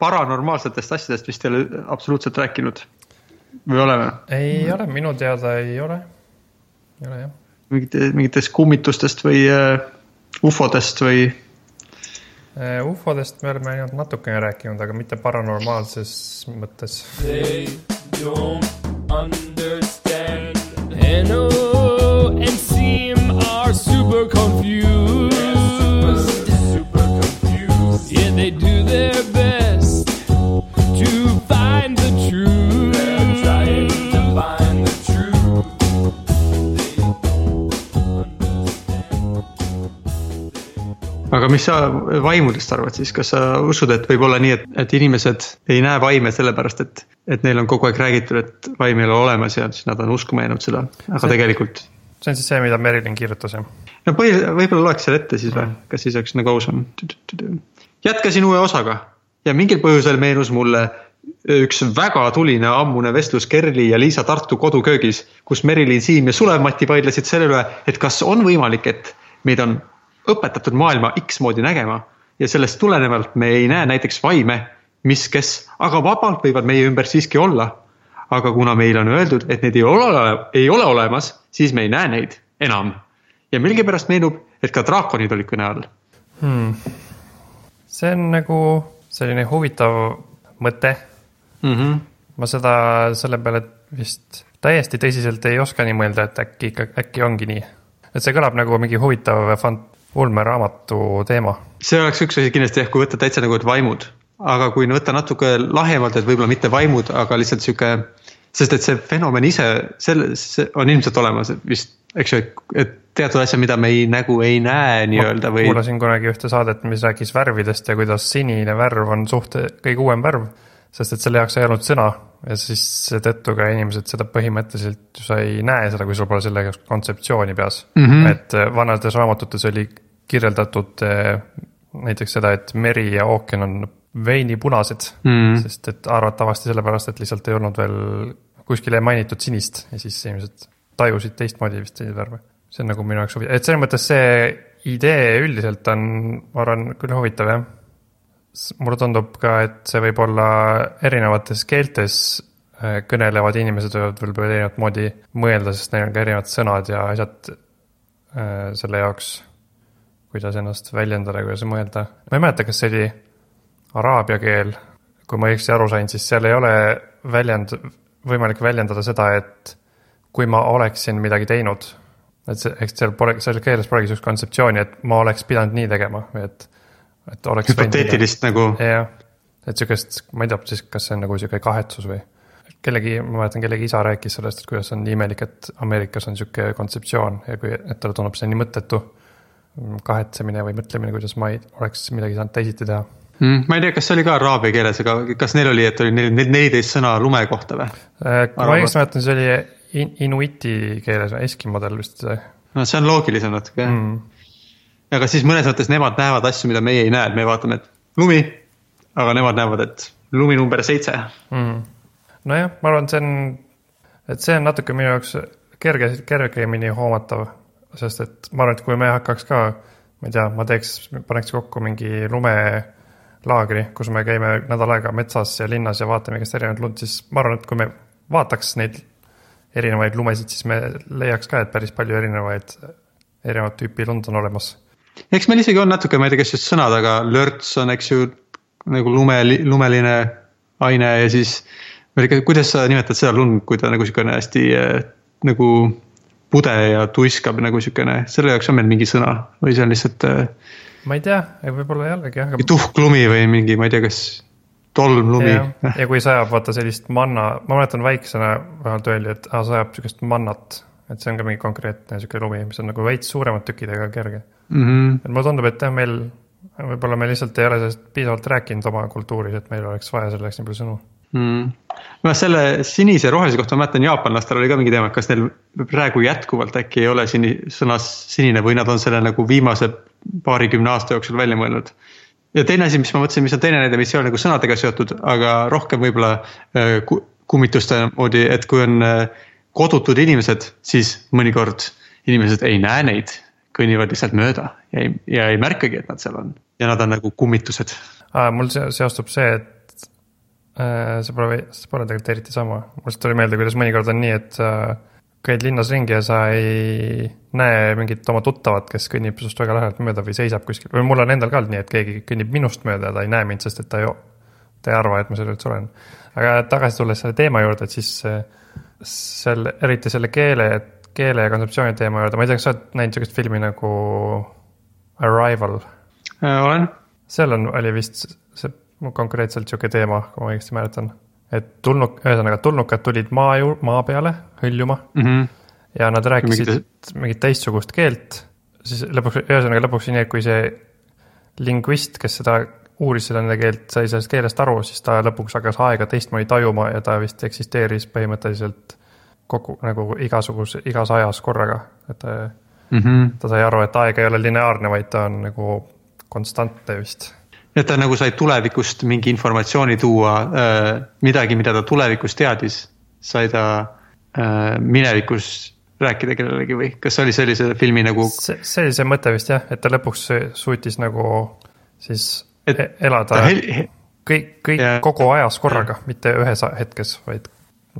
paranormaalsetest asjadest vist ei ole absoluutselt rääkinud või oleme? ei ole, minu teada ei ole, ei ole jah. mingite, mingitest kummitustest või uh, ufodest või? Äh, ufodest me oleme ainult natukene rääkinud, aga mitte paranormaalses mõttes. They don't understand NO and seem are super confused. Super confused. Yeah, they do their best find the truth. They're trying to find the truth. aga mis sa vaimudest arvad siis, kas sa usud, et võib olla nii, et, et inimesed ei näe vaime sellepärast, et, et neil on kogu aeg räägitud, et vaim ei ole olemas ja siis nad on uskuma jäänud seda, aga see, tegelikult. see on siis see, mida Merilin kirjutas, jah? no põhi, võib-olla loeks selle ette siis või, kas siis oleks nagu ausam. jätkasin uue osaga ja mingil põhjusel meenus mulle üks väga tuline ammune vestlus Kerli ja Liisa Tartu koduköögis, kus Merilin Siim ja Sulev-Mati vaidlesid selle üle, et kas on võimalik, et meid on õpetatud maailma X moodi nägema ja sellest tulenevalt me ei näe näiteks vaime, mis, kes, aga vabalt võivad meie ümber siiski olla. aga kuna meile on öeldud, et neid ei ole, ei ole olemas, siis me ei näe neid enam. ja millegipärast meenub, et ka draakonid olid kõne all hmm.. see on nagu selline huvitav mõte mm. -hmm. ma seda selle peale vist täiesti tõsiselt ei oska nii mõelda, et äkki ikka, äkki ongi nii. et see kõlab nagu mingi huvitav fant-, ulmeraamatu teema. see oleks üks asi kindlasti jah, kui võtta täitsa nagu, et vaimud, aga kui võtta natuke lahjemalt, et võib-olla mitte vaimud, aga lihtsalt sihuke. sest et see fenomen ise, selles on ilmselt olemas vist, eks ju, et teatud asja, mida me ei nagu ei näe nii-öelda või. kuulasin kunagi ühte saadet, mis rääkis värvidest ja kuidas sinine värv on suht kõige uuem värv. Sest et selle jaoks ei olnud sõna ja siis seetõttu ka inimesed seda põhimõtteliselt, sa ei näe seda, kui sul pole selle jaoks kontseptsiooni peas mm. -hmm. et äh, vanades raamatutes oli kirjeldatud äh, näiteks seda, et meri ja ookean on veinipunased mm. -hmm. sest et arvatavasti sellepärast, et lihtsalt ei olnud veel kuskil ei mainitud sinist ja siis inimesed tajusid teistmoodi vist neid värve. see on nagu minu jaoks huvitav, et selles mõttes see idee üldiselt on, ma arvan, küll huvitav jah mulle tundub ka, et see võib olla erinevates keeltes äh, kõnelevad inimesed võivad võib-olla erinevat moodi mõelda, sest neil on ka erinevad sõnad ja asjad äh, selle jaoks, kuidas ennast väljendada, kuidas mõelda. ma ei mäleta, kas see oli araabia keel, kui ma õigesti aru sain, siis seal ei ole väljend, võimalik väljendada seda, et kui ma oleksin midagi teinud. et see, eks seal pole, selles keeles polegi sihukest kontseptsiooni, et ma oleks pidanud nii tegema et et oleks hüpoteetilist nagu. jah, et sihukest, ma ei tea siis, kas see on nagu sihuke kahetsus või kellegi, ma mäletan, kellegi isa rääkis sellest, et kuidas on nii imelik, et Ameerikas on sihuke kontseptsioon ja kui, et talle tundub see nii mõttetu. kahetsemine või mõtlemine, kuidas ma ei oleks midagi saanud teisiti teha mm,. ma ei tea, kas see oli ka araabia keeles, aga kas neil oli, et oli neliteist sõna lume kohta või? Äh, kui ma õigesti mäletan, see oli in, inuiti keeles või eskimodel vist. no see on loogilisem natuke mm aga siis mõnes mõttes nemad näevad asju, mida meie ei näe, et me vaatame, et lumi, aga nemad näevad, et lumi number seitse. Mm.. nojah, ma arvan, et see on, et see on natuke minu jaoks kerge, kergemini hoomatav, sest et ma arvan, et kui me hakkaks ka, ma ei tea, ma teeks, paneks kokku mingi lumelaagri, kus me käime nädal aega metsas ja linnas ja vaatame igast erinevat lund, siis ma arvan, et kui me vaataks neid erinevaid lumesid, siis me leiaks ka, et päris palju erinevaid, erinevat tüüpi lund on olemas eks meil isegi on natuke, ma ei tea, kas just sõnad, aga lörts on, eks ju, nagu lume, lumeline aine ja siis. kuidas sa nimetad seda lund, kui ta nagu sihukene hästi äh, nagu pude ja tuiskab nagu sihukene, selle jaoks on meil mingi sõna või see on lihtsalt äh,. ma ei tea, võib-olla jällegi jah aga.... tuhklumi või mingi, ma ei tea, kas tolmlumi. ja kui sajab vaata sellist manna, ma mäletan väiksena vähemalt öeldi, et aa, sajab sihukest mannat et see on ka mingi konkreetne sihuke lumi, mis on nagu veits suuremad tükid, aga kerge mm. -hmm. et mulle tundub, et jah, meil, võib-olla me lihtsalt ei ole sellest piisavalt rääkinud oma kultuuris, et meil oleks vaja selleks nii palju sõnu mm.. no selle sinise ja rohelise kohta ma mäletan, jaapanlastel oli ka mingi teema, et kas neil praegu jätkuvalt äkki ei ole sini, sõnas sinine või nad on selle nagu viimase paarikümne aasta jooksul välja mõelnud. ja teine asi, mis ma mõtlesin, mis on teine näide, mis ei ole nagu sõnadega seotud, aga rohkem võib-olla äh, kummituste moodi, et kui on äh, kodutud inimesed, siis mõnikord inimesed ei näe neid, kõnnivad lihtsalt mööda ja ei, ja ei märkagi, et nad seal on ja nad on nagu kummitused. mul seostub see, et see pole, see pole tegelikult eriti sama, mul lihtsalt tuli meelde, kuidas mõnikord on nii, et sa käid linnas ringi ja sa ei näe mingit oma tuttavat, kes kõnnib sinust väga lähedalt mööda või seisab kuskil või mul on endal ka nii, et keegi kõnnib minust mööda ja ta ei näe mind, sest et ta ei, ta ei arva, et ma seal üldse olen. aga tagasi tulles selle teema juurde, et siis selle, eriti selle keele, keele ja kontseptsiooni teema juurde, ma ei tea, kas sa oled näinud sihukest filmi nagu Arrival? olen. seal on, oli vist see konkreetselt sihuke teema, kui ma õigesti mäletan et tulnuk, ühesõnaga tulnukad tulid maa ju-, maa peale hõljuma mm. -hmm. ja nad rääkisid mingit, mingit teistsugust keelt. siis lõpuks, ühesõnaga lõpuks nii, et kui see lingvist, kes seda uuris seda nende keelt, sai sellest keelest aru, siis ta lõpuks hakkas aega teistmoodi tajuma ja ta vist eksisteeris põhimõtteliselt kogu nagu igasuguse, igas ajas korraga, et mm -hmm. ta sai aru, et aeg ei ole lineaarne, vaid ta on nagu konstantne vist et ta nagu sai tulevikust mingi informatsiooni tuua äh,, midagi, mida ta tulevikus teadis, sai ta äh, minevikus rääkida kellelegi või kas oli sellise filmi nagu? see, see oli see mõte vist jah, et ta lõpuks suutis nagu siis et e-, elada kõik, kõik ja, kogu ajas korraga, mitte ühes hetkes, vaid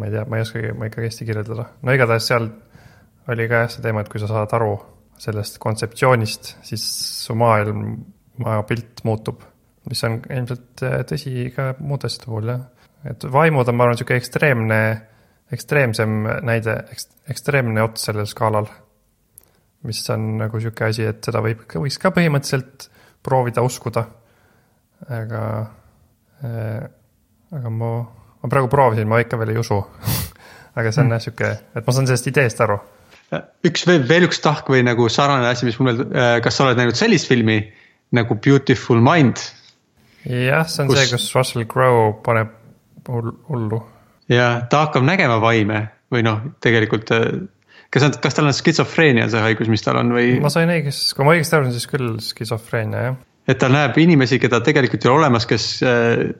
ma ei tea, ma ei oskagi, ma ikkagi hästi kirjeldada. no igatahes seal oli ka jah see teema, et kui sa saad aru sellest kontseptsioonist, siis su maailm, maapilt muutub mis on ilmselt äh, tõsi ka muude asjade puhul jah. et vaimud on, ma arvan, sihuke ekstreemne, ekstreemsem näide, ekstreemne ots sellel skaalal. mis on nagu sihuke asi, et seda võib, võiks ka põhimõtteliselt proovida uskuda. aga äh,, aga ma, ma praegu proovisin, ma ikka veel ei usu aga see on mm. jah sihuke, et ma saan sellest ideest aru. üks veel, veel üks tahk või nagu sarnane asi, mis mul veel, äh, kas sa oled näinud sellist filmi nagu Beautiful Mind jah, see on kus... see, kus Russell Crowe paneb hullu. ja ta hakkab nägema vaime või noh, tegelikult äh, kas, kas tal on skitsofreenia see haigus, mis tal on või? ma sain õigesti, kui ma õigesti aru saan, siis küll skitsofreenia jah. et ta näeb inimesi, keda tegelikult ei ole olemas, kes äh,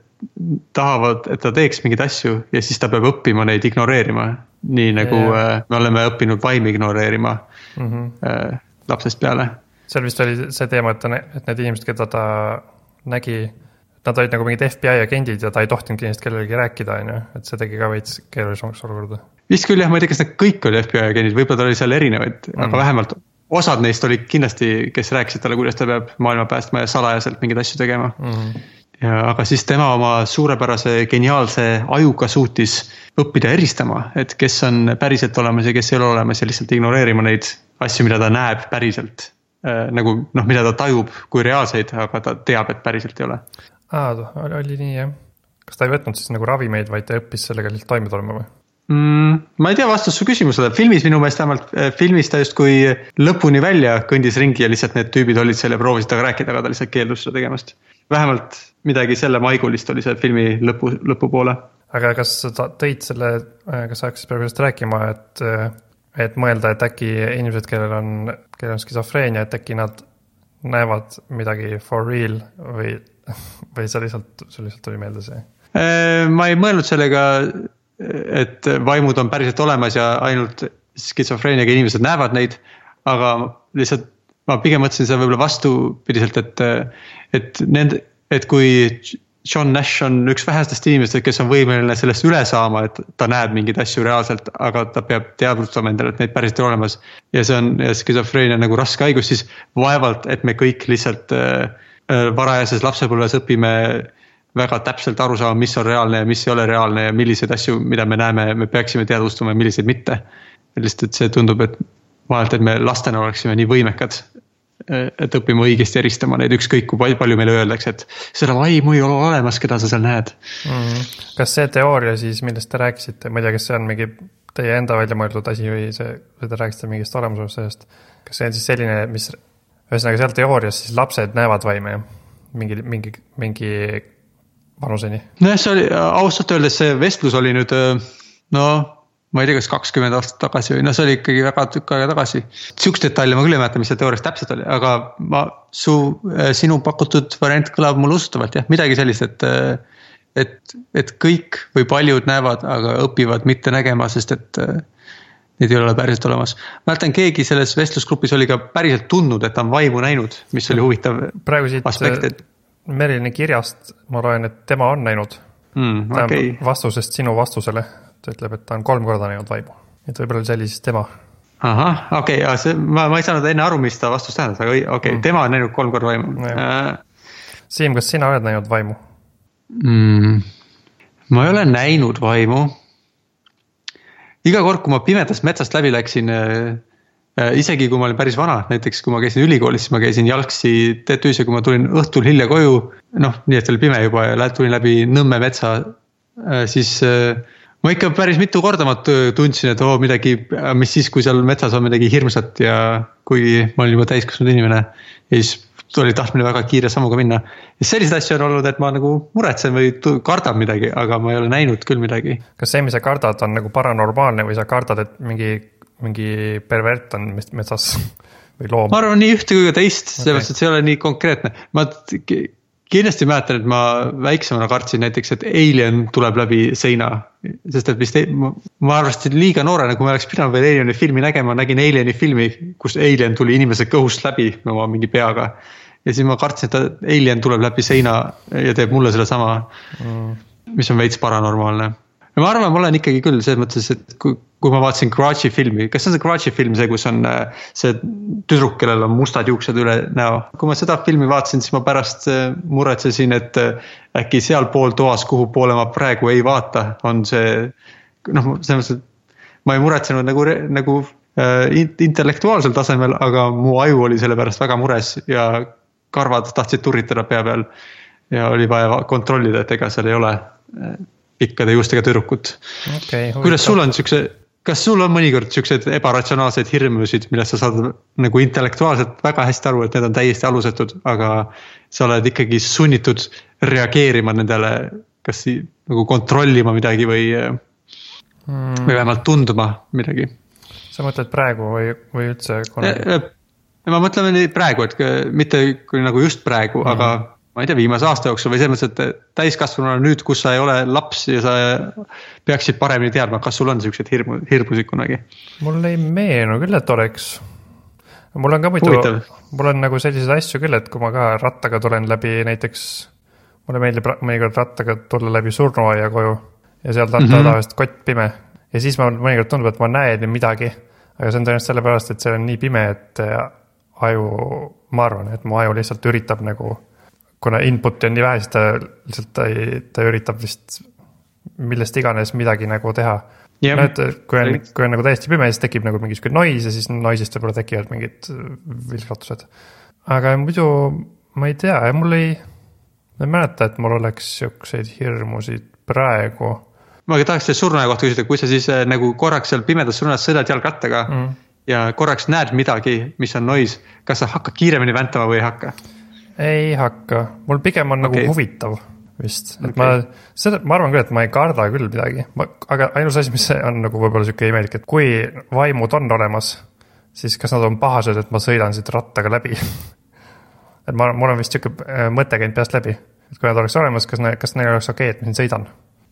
tahavad, et ta teeks mingeid asju ja siis ta peab õppima neid ignoreerima. nii nagu yeah. äh, me oleme õppinud vaimi ignoreerima mm -hmm. lapsest peale. seal vist oli see teema, et ta, et need inimesed, keda ta nägi nad olid nagu mingid FBI agendid ja ta ei tohtinud kindlasti kellelegi rääkida, on ju, et see tegi ka veits keerulisemaks olukorda. vist küll jah, ma ei tea, kas nad kõik olid FBI agendid, võib-olla oli seal erinevaid mm, -hmm. aga vähemalt osad neist olid kindlasti, kes rääkisid talle, kuidas ta peab maailma päästma ja salajaselt mingeid asju tegema mm. -hmm. Ja aga siis tema oma suurepärase geniaalse ajuga suutis õppida eristama, et kes on päriselt olemas ja kes ei ole olemas ja lihtsalt ignoreerima neid asju, mida ta näeb päriselt äh, nagu noh, mida ta tajub kui reaalseid, aga ta teab, et päriselt ei ole aa, oli nii jah. kas ta ei võtnud siis nagu ravimeid, vaid ta õppis sellega lihtsalt toime tulema või? mm,? ma ei tea vastust su küsimusele, filmis minu meelest vähemalt, äh, filmis ta justkui lõpuni välja kõndis ringi ja lihtsalt need tüübid olid seal ja proovisid temaga rääkida, aga ta lihtsalt keeldus seda tegemast. Vähemalt midagi selle maigulist oli see filmi lõpu, lõpupoole. aga kas sa tõid selle, äh, kas sa hakkasid praegu sellest rääkima, et, äh, et mõelda, et äkki inimesed, kellel on, kellel on skisofreenia, et äkki nad näevad midagi for real või või sa lihtsalt, sul lihtsalt tuli meelde see? Äh, ma ei mõelnud sellega, et vaimud on päriselt olemas ja ainult skitsofreeniaga inimesed näevad neid. aga lihtsalt ma pigem mõtlesin seda võib-olla vastupidiselt, et, et nende, et kui John Nash on üks vähestest inimestest, kes on võimeline sellest üle saama, et ta näeb mingeid asju reaalselt, aga ta peab teadvustama endale, et neid päriselt ei ole olemas. ja see on skisofreenia nagu raske haigus, siis vaevalt, et me kõik lihtsalt äh, Äh, varajases lapsepõlves õpime väga täpselt aru saama, mis on reaalne ja mis ei ole reaalne ja milliseid asju, mida me näeme, me peaksime teadvustama ja milliseid mitte. lihtsalt, et see tundub, et vahelt, et me lastena oleksime nii võimekad, äh, et õpime õigesti eristama neid, ükskõik kui palju meile öeldakse, et seda vaimu ei ole olemas, keda sa seal näed mm. -hmm. kas see teooria siis, millest te rääkisite, ma ei tea, kas see on mingi teie enda välja mõeldud asi või see, või te rääkisite mingist olemusest sellest, kas see on siis selline, mis ühesõnaga seal teoorias siis lapsed näevad vaime, jah? mingi, mingi, mingi vanuseni? nojah, see oli, ausalt öeldes see vestlus oli nüüd no ma ei tea, kas kakskümmend aastat tagasi või noh, see oli ikkagi väga tükk aega tagasi. Sihukest detaili ma küll ei mäleta, mis seal teoorias täpselt oli, aga ma, su, sinu pakutud variant kõlab mulle usutavalt jah, midagi sellist, et. et, et kõik või paljud näevad, aga õpivad mitte nägema, sest et neid ei ole päriselt olemas. mäletan, keegi selles vestlusgrupis oli ka päriselt tundnud, et ta on vaimu näinud, mis oli huvitav praegu siit aspekt, et... Merilini kirjast ma loen, et tema on näinud mm,. okay., vastusest sinu vastusele, ta ütleb, et ta on kolm korda näinud vaimu. et võib-olla see oli siis tema. ahah, okei okay,, see, ma, ma ei saanud enne aru, mis ta vastus tähendas, aga okei okay, Mm. tema on näinud kolm korda vaimu Jah. Siim, kas sina oled näinud vaimu? mm,. ma ei ole näinud vaimu. iga kord, kui ma pimedast metsast läbi läksin äh,, äh, isegi kui ma olin päris vana, näiteks kui ma käisin ülikoolis, siis ma käisin jalgsi TTÜ-s ja kui ma tulin õhtul hilja koju, noh, nii et oli pime juba ja tulin läbi Nõmme metsa äh,, siis äh, ma ikka päris mitu korda ma tundsin, et oo midagi, mis siis, kui seal metsas on midagi hirmsat ja kuigi ma olin juba täiskasvanud inimene ja siis oli tahtmine väga kiire sammuga minna. ja selliseid asju on olnud, et ma nagu muretsen või kardan midagi, aga ma ei ole näinud küll midagi. kas see, mis sa kardad, on nagu paranormaalne või sa kardad, et mingi, mingi pervert on metsas või loom ma? arvan nii ühte kui ka teist, Okei. sellepärast et see ei ole nii konkreetne. ma kindlasti mäletan, et ma väiksemana kartsin näiteks, et alien tuleb läbi seina. sest et vist, ma arvasin liiga noorena, kui ma oleks pidanud veel Alieni filmi nägema, nägin Alieni filmi, kus alien tuli inimese kõhust läbi oma mingi peaga. ja siis ma kartsin, et alien tuleb läbi seina ja teeb mulle sedasama Mm. mis on veits paranormaalne. Ja ma arvan, ma olen ikkagi küll selles mõttes, et kui, kui ma vaatasin Garage'i filmi, kas see on see Garage'i film, see, kus on äh, see tüdruk, kellel on mustad juuksed üle näo. kui ma seda filmi vaatasin, siis ma pärast äh, muretsesin, et äh, äkki sealpool toas, kuhu poole ma praegu ei vaata, on see noh, selles mõttes, et ma ei muretsenud nagu, nagu in- intellektuaalsel tasemel, aga mu aju oli selle pärast väga mures ja karvad tahtsid turritada pea peal ja oli vaja va- kontrollida, et ega seal ei ole pikkade juustega tüdrukut. okei, kuidas sul on siukse, kas sul on mõnikord siukseid ebaratsionaalseid hirmusid, millest sa saad nagu intellektuaalselt väga hästi aru, et need on täiesti alusetud, aga sa oled ikkagi sunnitud reageerima nendele, kas si- nagu kontrollima midagi või, mm, või vähemalt tundma midagi. sa mõtled praegu või, või üldse kunagi? ma mõtlen praegu, et mitte kui nagu just praegu mm, -hmm. aga ma ei tea, viimase aasta jooksul või selles mõttes, et täiskasvanuna nüüd, kus sa ei ole laps ja sa peaksid paremini teadma, kas sul on siukseid hirmu, hirmusid kunagi? mul ei meenu küll, et oleks. mul on ka muidu mul on nagu selliseid asju küll, et kui ma ka rattaga tulen läbi näiteks, mulle meeldib mõnikord rattaga tulla läbi surnuaia koju ja seal Mhm. mm -hmm. tavaliselt kott pime ja siis ma mõnikord tundub, et ma näen midagi, aga see on tõenäoliselt sellepärast, et see on nii pime, et äh, aju, ma arvan, et mu aju lihtsalt üritab nagu, kuna input'i on nii vähe, siis ta lihtsalt ta ei, ta üritab vist millest iganes midagi nagu teha no et kui on kui on nagu täiesti pime, siis tekib nagu mingi sihuke nois ja siis noisist võib-olla tekivad mingid vilgatused. aga muidu ma ei tea, mul ei, ma ei mäleta, et mul oleks siukseid hirmusid praegu ma tahaks selle surnuaia kohta küsida, kui sa siis äh, nagu korraks seal pimedas surnuaias sõidad jalgrattaga mm.. ja korraks näed midagi, mis on nois, kas sa hakkad kiiremini väntama või ei hakka? Ei hakka, mul pigem on Okei. nagu huvitav vist, et Okei. ma, seda, ma arvan küll, et ma ei karda küll midagi, ma, aga ainus asi, mis on nagu võib-olla sihuke imelik, et kui vaimud on olemas, siis kas nad on pahased, et ma sõidan siit rattaga läbi? et ma, mul on vist sihuke äh, mõte käinud peast läbi, et kui nad oleks olemas, kas, kas neil oleks okei okay,, et ma siin sõidan?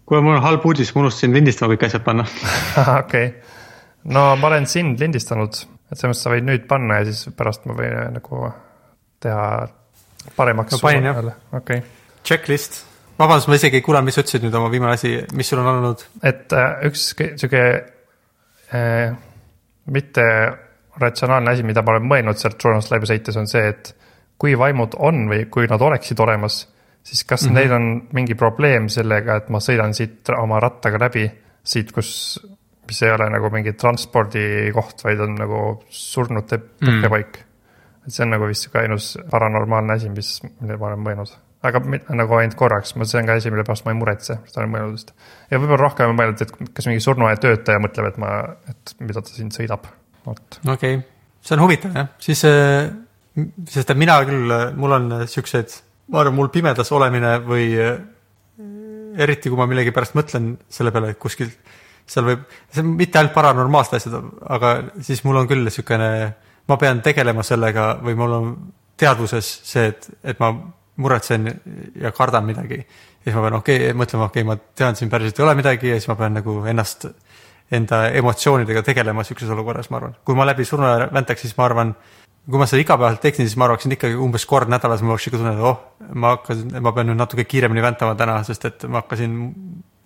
kuule, mul on halb uudis, ma unustasin lindistama kõik asjad panna. okei, no ma olen sind lindistanud, et selles mõttes sa võid nüüd panna ja siis pärast ma võin äh, nagu teha paremaks. Ma panin, jah. okei okay. Checklist. vabandust, ma isegi ei kuulanud, mis sa ütlesid nüüd oma viimane asi, mis sul on olnud? et äh, üks sihuke äh, mitte ratsionaalne asi, mida ma olen mõelnud sealt surnust läbi sõites, on see, et kui vaimud on või kui nad oleksid olemas, siis kas mm -hmm. neil on mingi probleem sellega, et ma sõidan siit oma rattaga läbi, siit, kus, mis ei ole nagu mingi transpordikoht, vaid on nagu surnute puhkepaik mm.. Et see on nagu vist sihuke ainus paranormaalne asi, mis, mille ma olen mõelnud. aga nagu ainult korraks, ma, see on ka asi, mille pärast ma ei muretse, seda olen mõelnud vist. ja võib-olla rohkem olen mõelnud, et kas mingi surnuaia töötaja mõtleb, et ma, et mida ta siin sõidab, vot. okei okay., see on huvitav jah, siis, sest et mina küll, mul on siuksed, ma arvan, mul pimedas olemine või äh, eriti kui ma millegipärast mõtlen selle peale, et kuskil seal võib, see on mitte ainult paranormaalsed asjad, aga siis mul on küll niisugune, ma pean tegelema sellega või mul on teadvuses see, et, et ma muretsen ja kardan midagi. ja siis ma pean okei okay,, mõtlema, okei okay,, ma tean, siin päriselt ei ole midagi ja siis ma pean nagu ennast, enda emotsioonidega tegelema sihukeses olukorras, ma arvan. kui ma läbi surnuaia väntaks, siis ma arvan, kui ma seda igapäevaselt teeksin, siis ma arvaksin ikkagi umbes kord nädalas ma oleks ikka tunne, et oh, ma hakkasin, ma pean nüüd natuke kiiremini väntama täna, sest et ma hakkasin,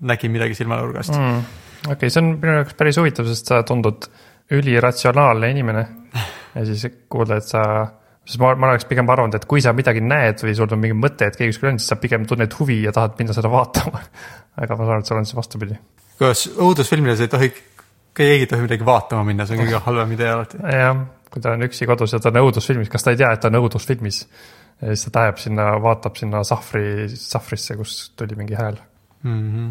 nägin midagi silmanurgast mm.. okei okay,, see on minu jaoks päris huvitav, sest sa tundud üliratsionaalne inimene ja siis kuulda, et sa, sest ma, ma oleks pigem arvanud, et kui sa midagi näed või sul on mingi mõte, et keegi kuskil on, siis sa pigem tunned huvi ja tahad minna seda vaatama aga ma saan aru, et seal on see vastupidi. kas õudusfilmides ei tohi, keegi ei tohi midagi vaatama minna, see on kõige halvem idee alati. jah kui ta on üksi kodus ja ta on õudusfilmis, kas ta ei tea, et ta on õudusfilmis? ja siis ta läheb sinna, vaatab sinna sahvri, sahvrisse, kus tuli mingi hääl mm. -hmm.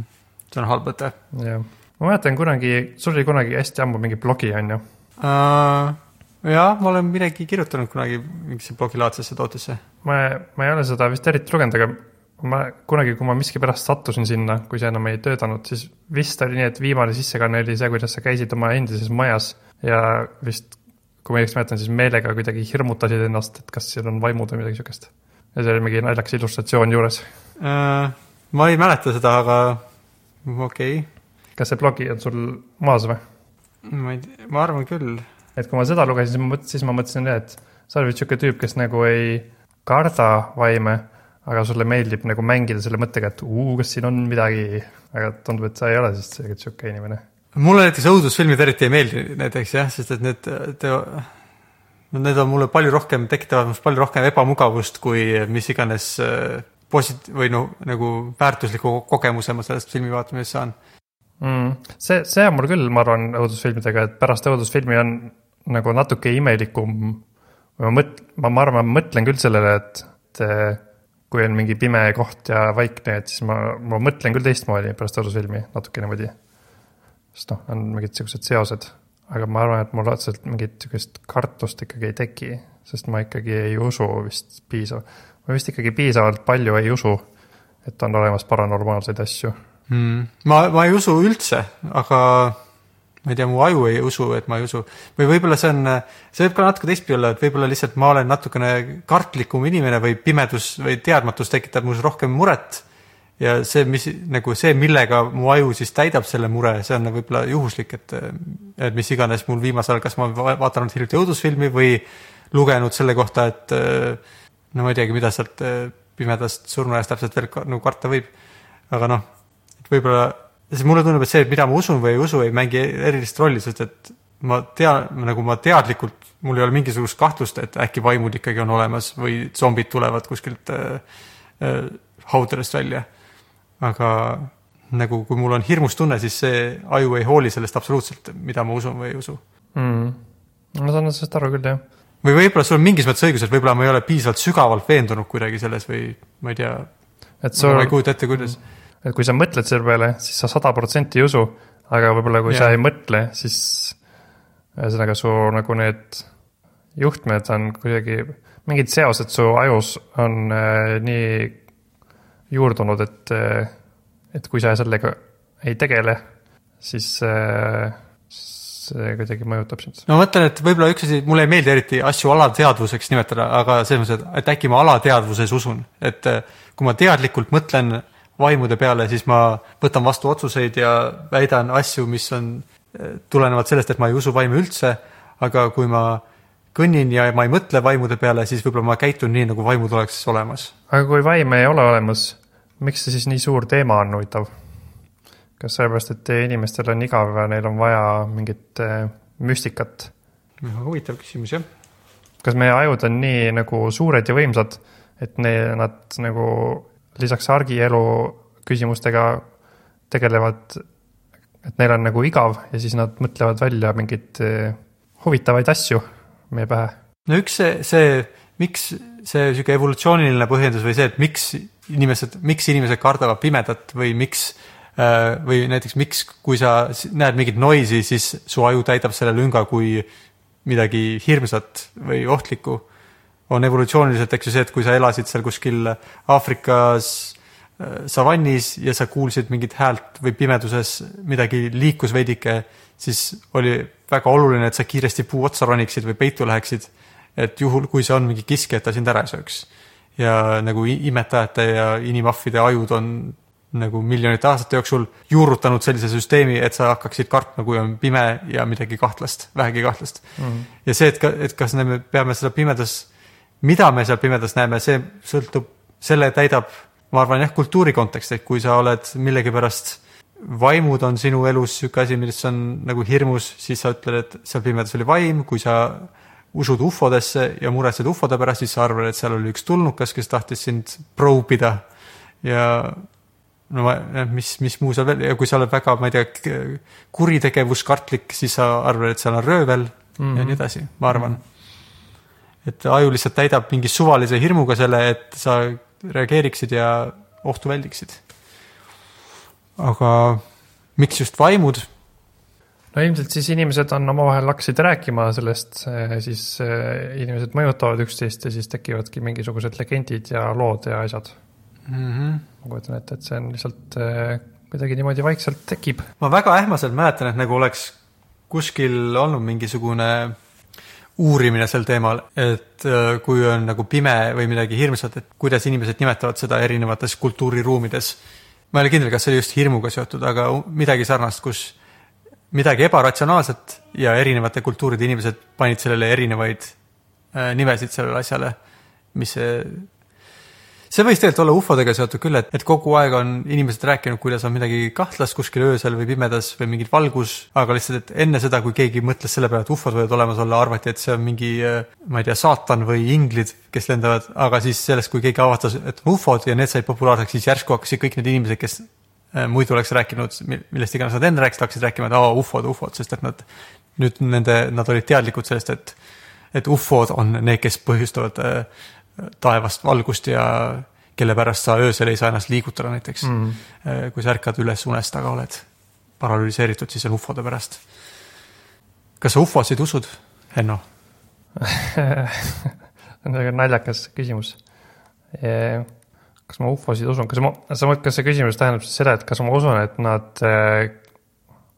see on halb mõte. jah, ma mäletan kunagi, sul oli kunagi hästi ammu mingi blogi, on ju uh,? Jah, ma olen midagi kirjutanud kunagi mingisse blogilaadsesse tootesse. ma, ma ei ole seda vist eriti lugenud, aga ma kunagi, kui ma miskipärast sattusin sinna, kui see enam ei töötanud, siis vist oli nii, et viimane sissekanne oli see, kuidas sa käisid oma endises majas ja vist kui ma õigesti mäletan, siis meelega kuidagi hirmutasid ennast, et kas seal on vaimud või midagi sihukest. ja seal oli mingi naljakas illustratsioon juures äh,. ma ei mäleta seda, aga okei okay.. kas see blogi on sul maas või? ma ei tea, ma arvan küll. Et kui ma seda lugesin, siis ma mõtlesin, siis ma mõtlesin, et sa oled sihuke tüüp, kes nagu ei karda vaime, aga sulle meeldib nagu mängida selle mõttega, et uu, kas siin on midagi, aga tundub, et sa ei ole siis sihuke inimene. Mulle näiteks õudusfilmid eriti ei meeldi näiteks jah, sest et need no need on mulle palju rohkem, tekitavad minust palju rohkem ebamugavust kui mis iganes äh, posit- või no nagu väärtusliku kogemuse ma sellest filmi vaatamisest saan. Mm,. see, see on mul küll, ma arvan, õudusfilmidega, et pärast õudusfilmi on nagu natuke imelikum. ma mõt-, ma, ma arvan, ma mõtlen küll sellele, et, et kui on mingi pime koht ja vaikne, et siis ma, ma mõtlen küll teistmoodi pärast õudusfilmi natuke niimoodi. Sest noh, on mingid siuksed seosed, aga ma arvan, et mul otseselt mingit sihukest kartust ikkagi ei teki, sest ma ikkagi ei usu vist piisav, ma vist ikkagi piisavalt palju ei usu, et on olemas paranormaalseid asju. Mm.. ma, ma ei usu üldse, aga ma ei tea, mu aju ei usu, et ma ei usu. või võib-olla see on, see võib ka natuke teistpidi olla, et võib-olla lihtsalt ma olen natukene kartlikum inimene või pimedus või teadmatus tekitab minus rohkem muret ja see, mis nagu see, millega mu aju siis täidab selle mure, see on nagu võib-olla juhuslik, et, et mis iganes mul viimasel ajal, kas ma vaadanud hiljuti õudusfilmi või lugenud selle kohta, et no ma ei teagi, mida sealt pimedast surnuaiast täpselt veel nagu karta võib. aga noh, võib-olla, siis mulle tundub, et see, mida ma usun või ei usu, ei mängi erilist rolli, sest et ma tean, nagu ma teadlikult, mul ei ole mingisugust kahtlust, et äkki vaimud ikkagi on olemas või zombid tulevad kuskilt äh, äh, haudadest välja aga nagu kui mul on hirmus tunne, siis see aju ei hooli sellest absoluutselt, mida ma usun või ei usu mm.. ma saan sellest aru küll, jah. või võib-olla sul on mingis mõttes õigus, et võib-olla ma ei ole piisavalt sügavalt veendunud kuidagi selles või ma ei tea. et sul. ma ei kujuta ette, kuidas. Et kui sa mõtled selle peale, siis sa sada protsenti ei usu, aga võib-olla kui ja. sa ei mõtle, siis ühesõnaga su nagu need juhtmed on kuidagi, mingid seosed su ajus on äh, nii juurdunud, et, et kui sa sellega ei tegele, siis see kuidagi mõjutab sind. no ma mõtlen, et võib-olla üks asi, mulle ei meeldi eriti asju alateadvuseks nimetada, aga selles mõttes, et, et äkki ma alateadvuses usun, et kui ma teadlikult mõtlen vaimude peale, siis ma võtan vastu otsuseid ja väidan asju, mis on, tulenevad sellest, et ma ei usu vaime üldse, aga kui ma kõnnin ja ma ei mõtle vaimude peale, siis võib-olla ma käitun nii, nagu vaimud oleks olemas. aga kui vaime ei ole olemas, miks see siis nii suur teema on huvitav? kas sellepärast, et inimestel on igav ja neil on vaja mingit äh, müstikat? huvitav küsimus, jah. kas meie ajud on nii nagu suured ja võimsad, et ne, nad nagu lisaks argielu küsimustega tegelevad, et neil on nagu igav ja siis nad mõtlevad välja mingeid äh, huvitavaid asju meie pähe? no üks see, see, miks see sihuke evolutsiooniline põhjendus või see, et miks inimesed, miks inimesed kardavad pimedat või miks äh, või näiteks miks, kui sa näed mingit noisi, siis su aju täidab selle lünga kui midagi hirmsat või ohtlikku. On evolutsiooniliselt, eks ju see, et kui sa elasid seal kuskil Aafrikas äh, savannis ja sa kuulsid mingit häält või pimeduses midagi liikus veidike, siis oli väga oluline, et sa kiiresti puu otsa roniksid või peitu läheksid. et juhul, kui see on mingi kiske, et ta sind ära ei sööks ja nagu imetajate ja inimahvide ajud on nagu miljonite aastate jooksul juurutanud sellise süsteemi, et sa hakkaksid kartma, kui on pime ja midagi kahtlast, vähegi kahtlast mm. -hmm. ja see, et ka, et kas me peame seda pimedas, mida me seal pimedas näeme, see sõltub, selle täidab, ma arvan jah, kultuuri kontekst, et kui sa oled millegipärast vaimud on sinu elus niisugune asi, millest on nagu hirmus, siis sa ütled, et seal pimedas oli vaim, kui sa usud ufodesse ja muretsed ufode pärast, siis sa arvad, et seal oli üks tulnukas, kes tahtis sind probe ida ja no ma, mis, mis muu seal veel ja kui sa oled väga, ma ei tea, kuritegevuskartlik, siis sa arvad, et seal on röövel mm -hmm. ja nii edasi, ma arvan. Et aju lihtsalt täidab mingi suvalise hirmuga selle, et sa reageeriksid ja ohtu väldiksid. aga miks just vaimud? no ilmselt siis inimesed on omavahel hakkasid rääkima sellest, siis eh, inimesed mõjutavad üksteist ja siis tekivadki mingisugused legendid ja lood ja asjad mm. -hmm. ma kujutan ette, et see on lihtsalt äh, kuidagi niimoodi vaikselt tekib. ma väga ähmaselt mäletan, et nagu oleks kuskil olnud mingisugune uurimine sel teemal, et äh, kui on nagu pime või midagi hirmsat, et kuidas inimesed nimetavad seda erinevates kultuuriruumides. ma ei ole kindel, kas see oli just hirmuga seotud, aga midagi sarnast, kus midagi ebaratsionaalset ja erinevate kultuuride inimesed panid sellele erinevaid äh, nimesid sellele asjale, mis see see võis tegelikult olla ufodega seotud küll, et, et kogu aeg on inimesed rääkinud, kuidas on midagi kahtlast kuskil öösel või pimedas või mingit valgus, aga lihtsalt, et enne seda, kui keegi mõtles selle peale, et ufod võivad olemas olla, arvati, et see on mingi, ma ei tea, saatan või inglid, kes lendavad, aga siis sellest, kui keegi avastas, et on ufod ja need said populaarseks, siis järsku hakkasid kõik need inimesed, kes äh, muidu oleks rääkinud, millest iganes nad enne rääkisid, hakkasid rääkima, et aa, ufod, ufod, sest et nad nüüd nende, nad olid teadlikud sellest, et, et ufod on need, kes põhjustavad äh, taevast valgust ja kelle pärast sa öösel ei saa ennast liigutada näiteks mm. -hmm. kui sa ärkad üles unest, aga oled paralüseeritud, siis on ufode pärast. kas sa ufosid usud, Henno see on väga naljakas küsimus. kas ma ufosid usun, kas ma, sa, kas see küsimus tähendab siis seda, et kas ma usun, et nad äh,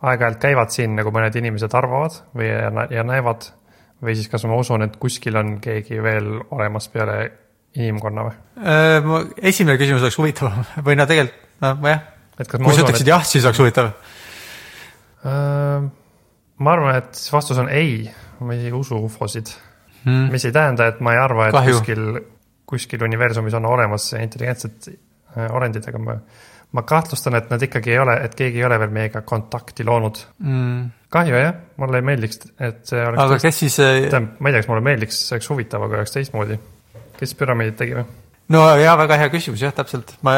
aeg-ajalt käivad siin, nagu mõned inimesed arvavad või ja, ja näevad või siis kas ma usun, et kuskil on keegi veel olemas peale inimkonna või? Äh, esimene küsimus oleks huvitavam või no tegelikult, nojah. kui sa ütleksid et... jah, siis oleks huvitav. Äh, ma arvan, et vastus on ei, ma ei usu ufosid hmm.. mis ei tähenda, et ma ei arva, et Kahju. kuskil, kuskil universumis on olemas intelligentsed äh, olendid, aga ma, ma kahtlustan, et nad ikkagi ei ole, et keegi ei ole veel meiega kontakti loonud hmm. Kahju jah, mulle ei meeldiks, et see oleks. aga kes siis tähendab, ma ei tea, kas mulle meeldiks, see oleks huvitav, aga oleks teistmoodi kes püramiidid tegi või? no jaa, väga hea küsimus jah, täpselt, ma,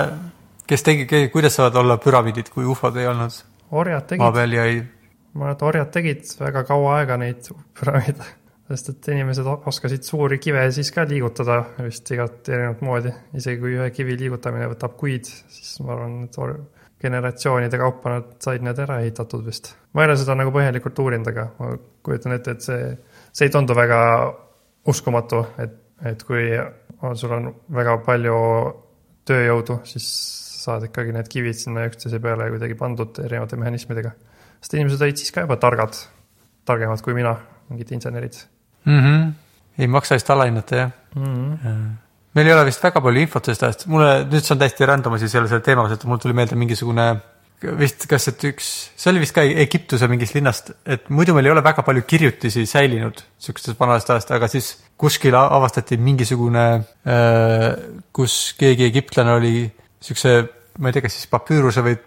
kes tegi, kuidas saavad olla püramiidid, kui ufod ei olnud? orjad tegid. maa peal ja ei. ma arvan, et orjad tegid väga kaua aega neid püramiide, sest et inimesed oskasid suuri kive siis ka liigutada vist igat erinevat moodi, isegi kui ühe kivi liigutamine võtab kuid, siis ma arvan, et or-, generatsioonide kaupa nad said need ära ehitatud vist. ma ei ole seda nagu põhjalikult uurinud, aga ma kujutan ette, et see, see ei tundu väga uskumatu, et et kui sul on väga palju tööjõudu, siis saad ikkagi need kivid sinna üksteise peale kuidagi pandud erinevate mehhanismidega. sest inimesed olid siis ka juba targad, targemad kui mina, mingid insenerid mm. -hmm. ei maksa vist alahinnata, jah mm. -hmm. Meil ei ole vist väga palju infot sellest ajast, mulle, nüüd see on täiesti random asi selle, selle teema osas, et mul tuli meelde mingisugune vist, kas, et üks, see oli vist ka Egiptuse mingist linnast, et muidu meil ei ole väga palju kirjutisi säilinud sihukestest vanast ajast, aga siis kuskil avastati mingisugune, äh, kus keegi egiptlane oli sihukese, ma ei tea, kas siis papüüruse või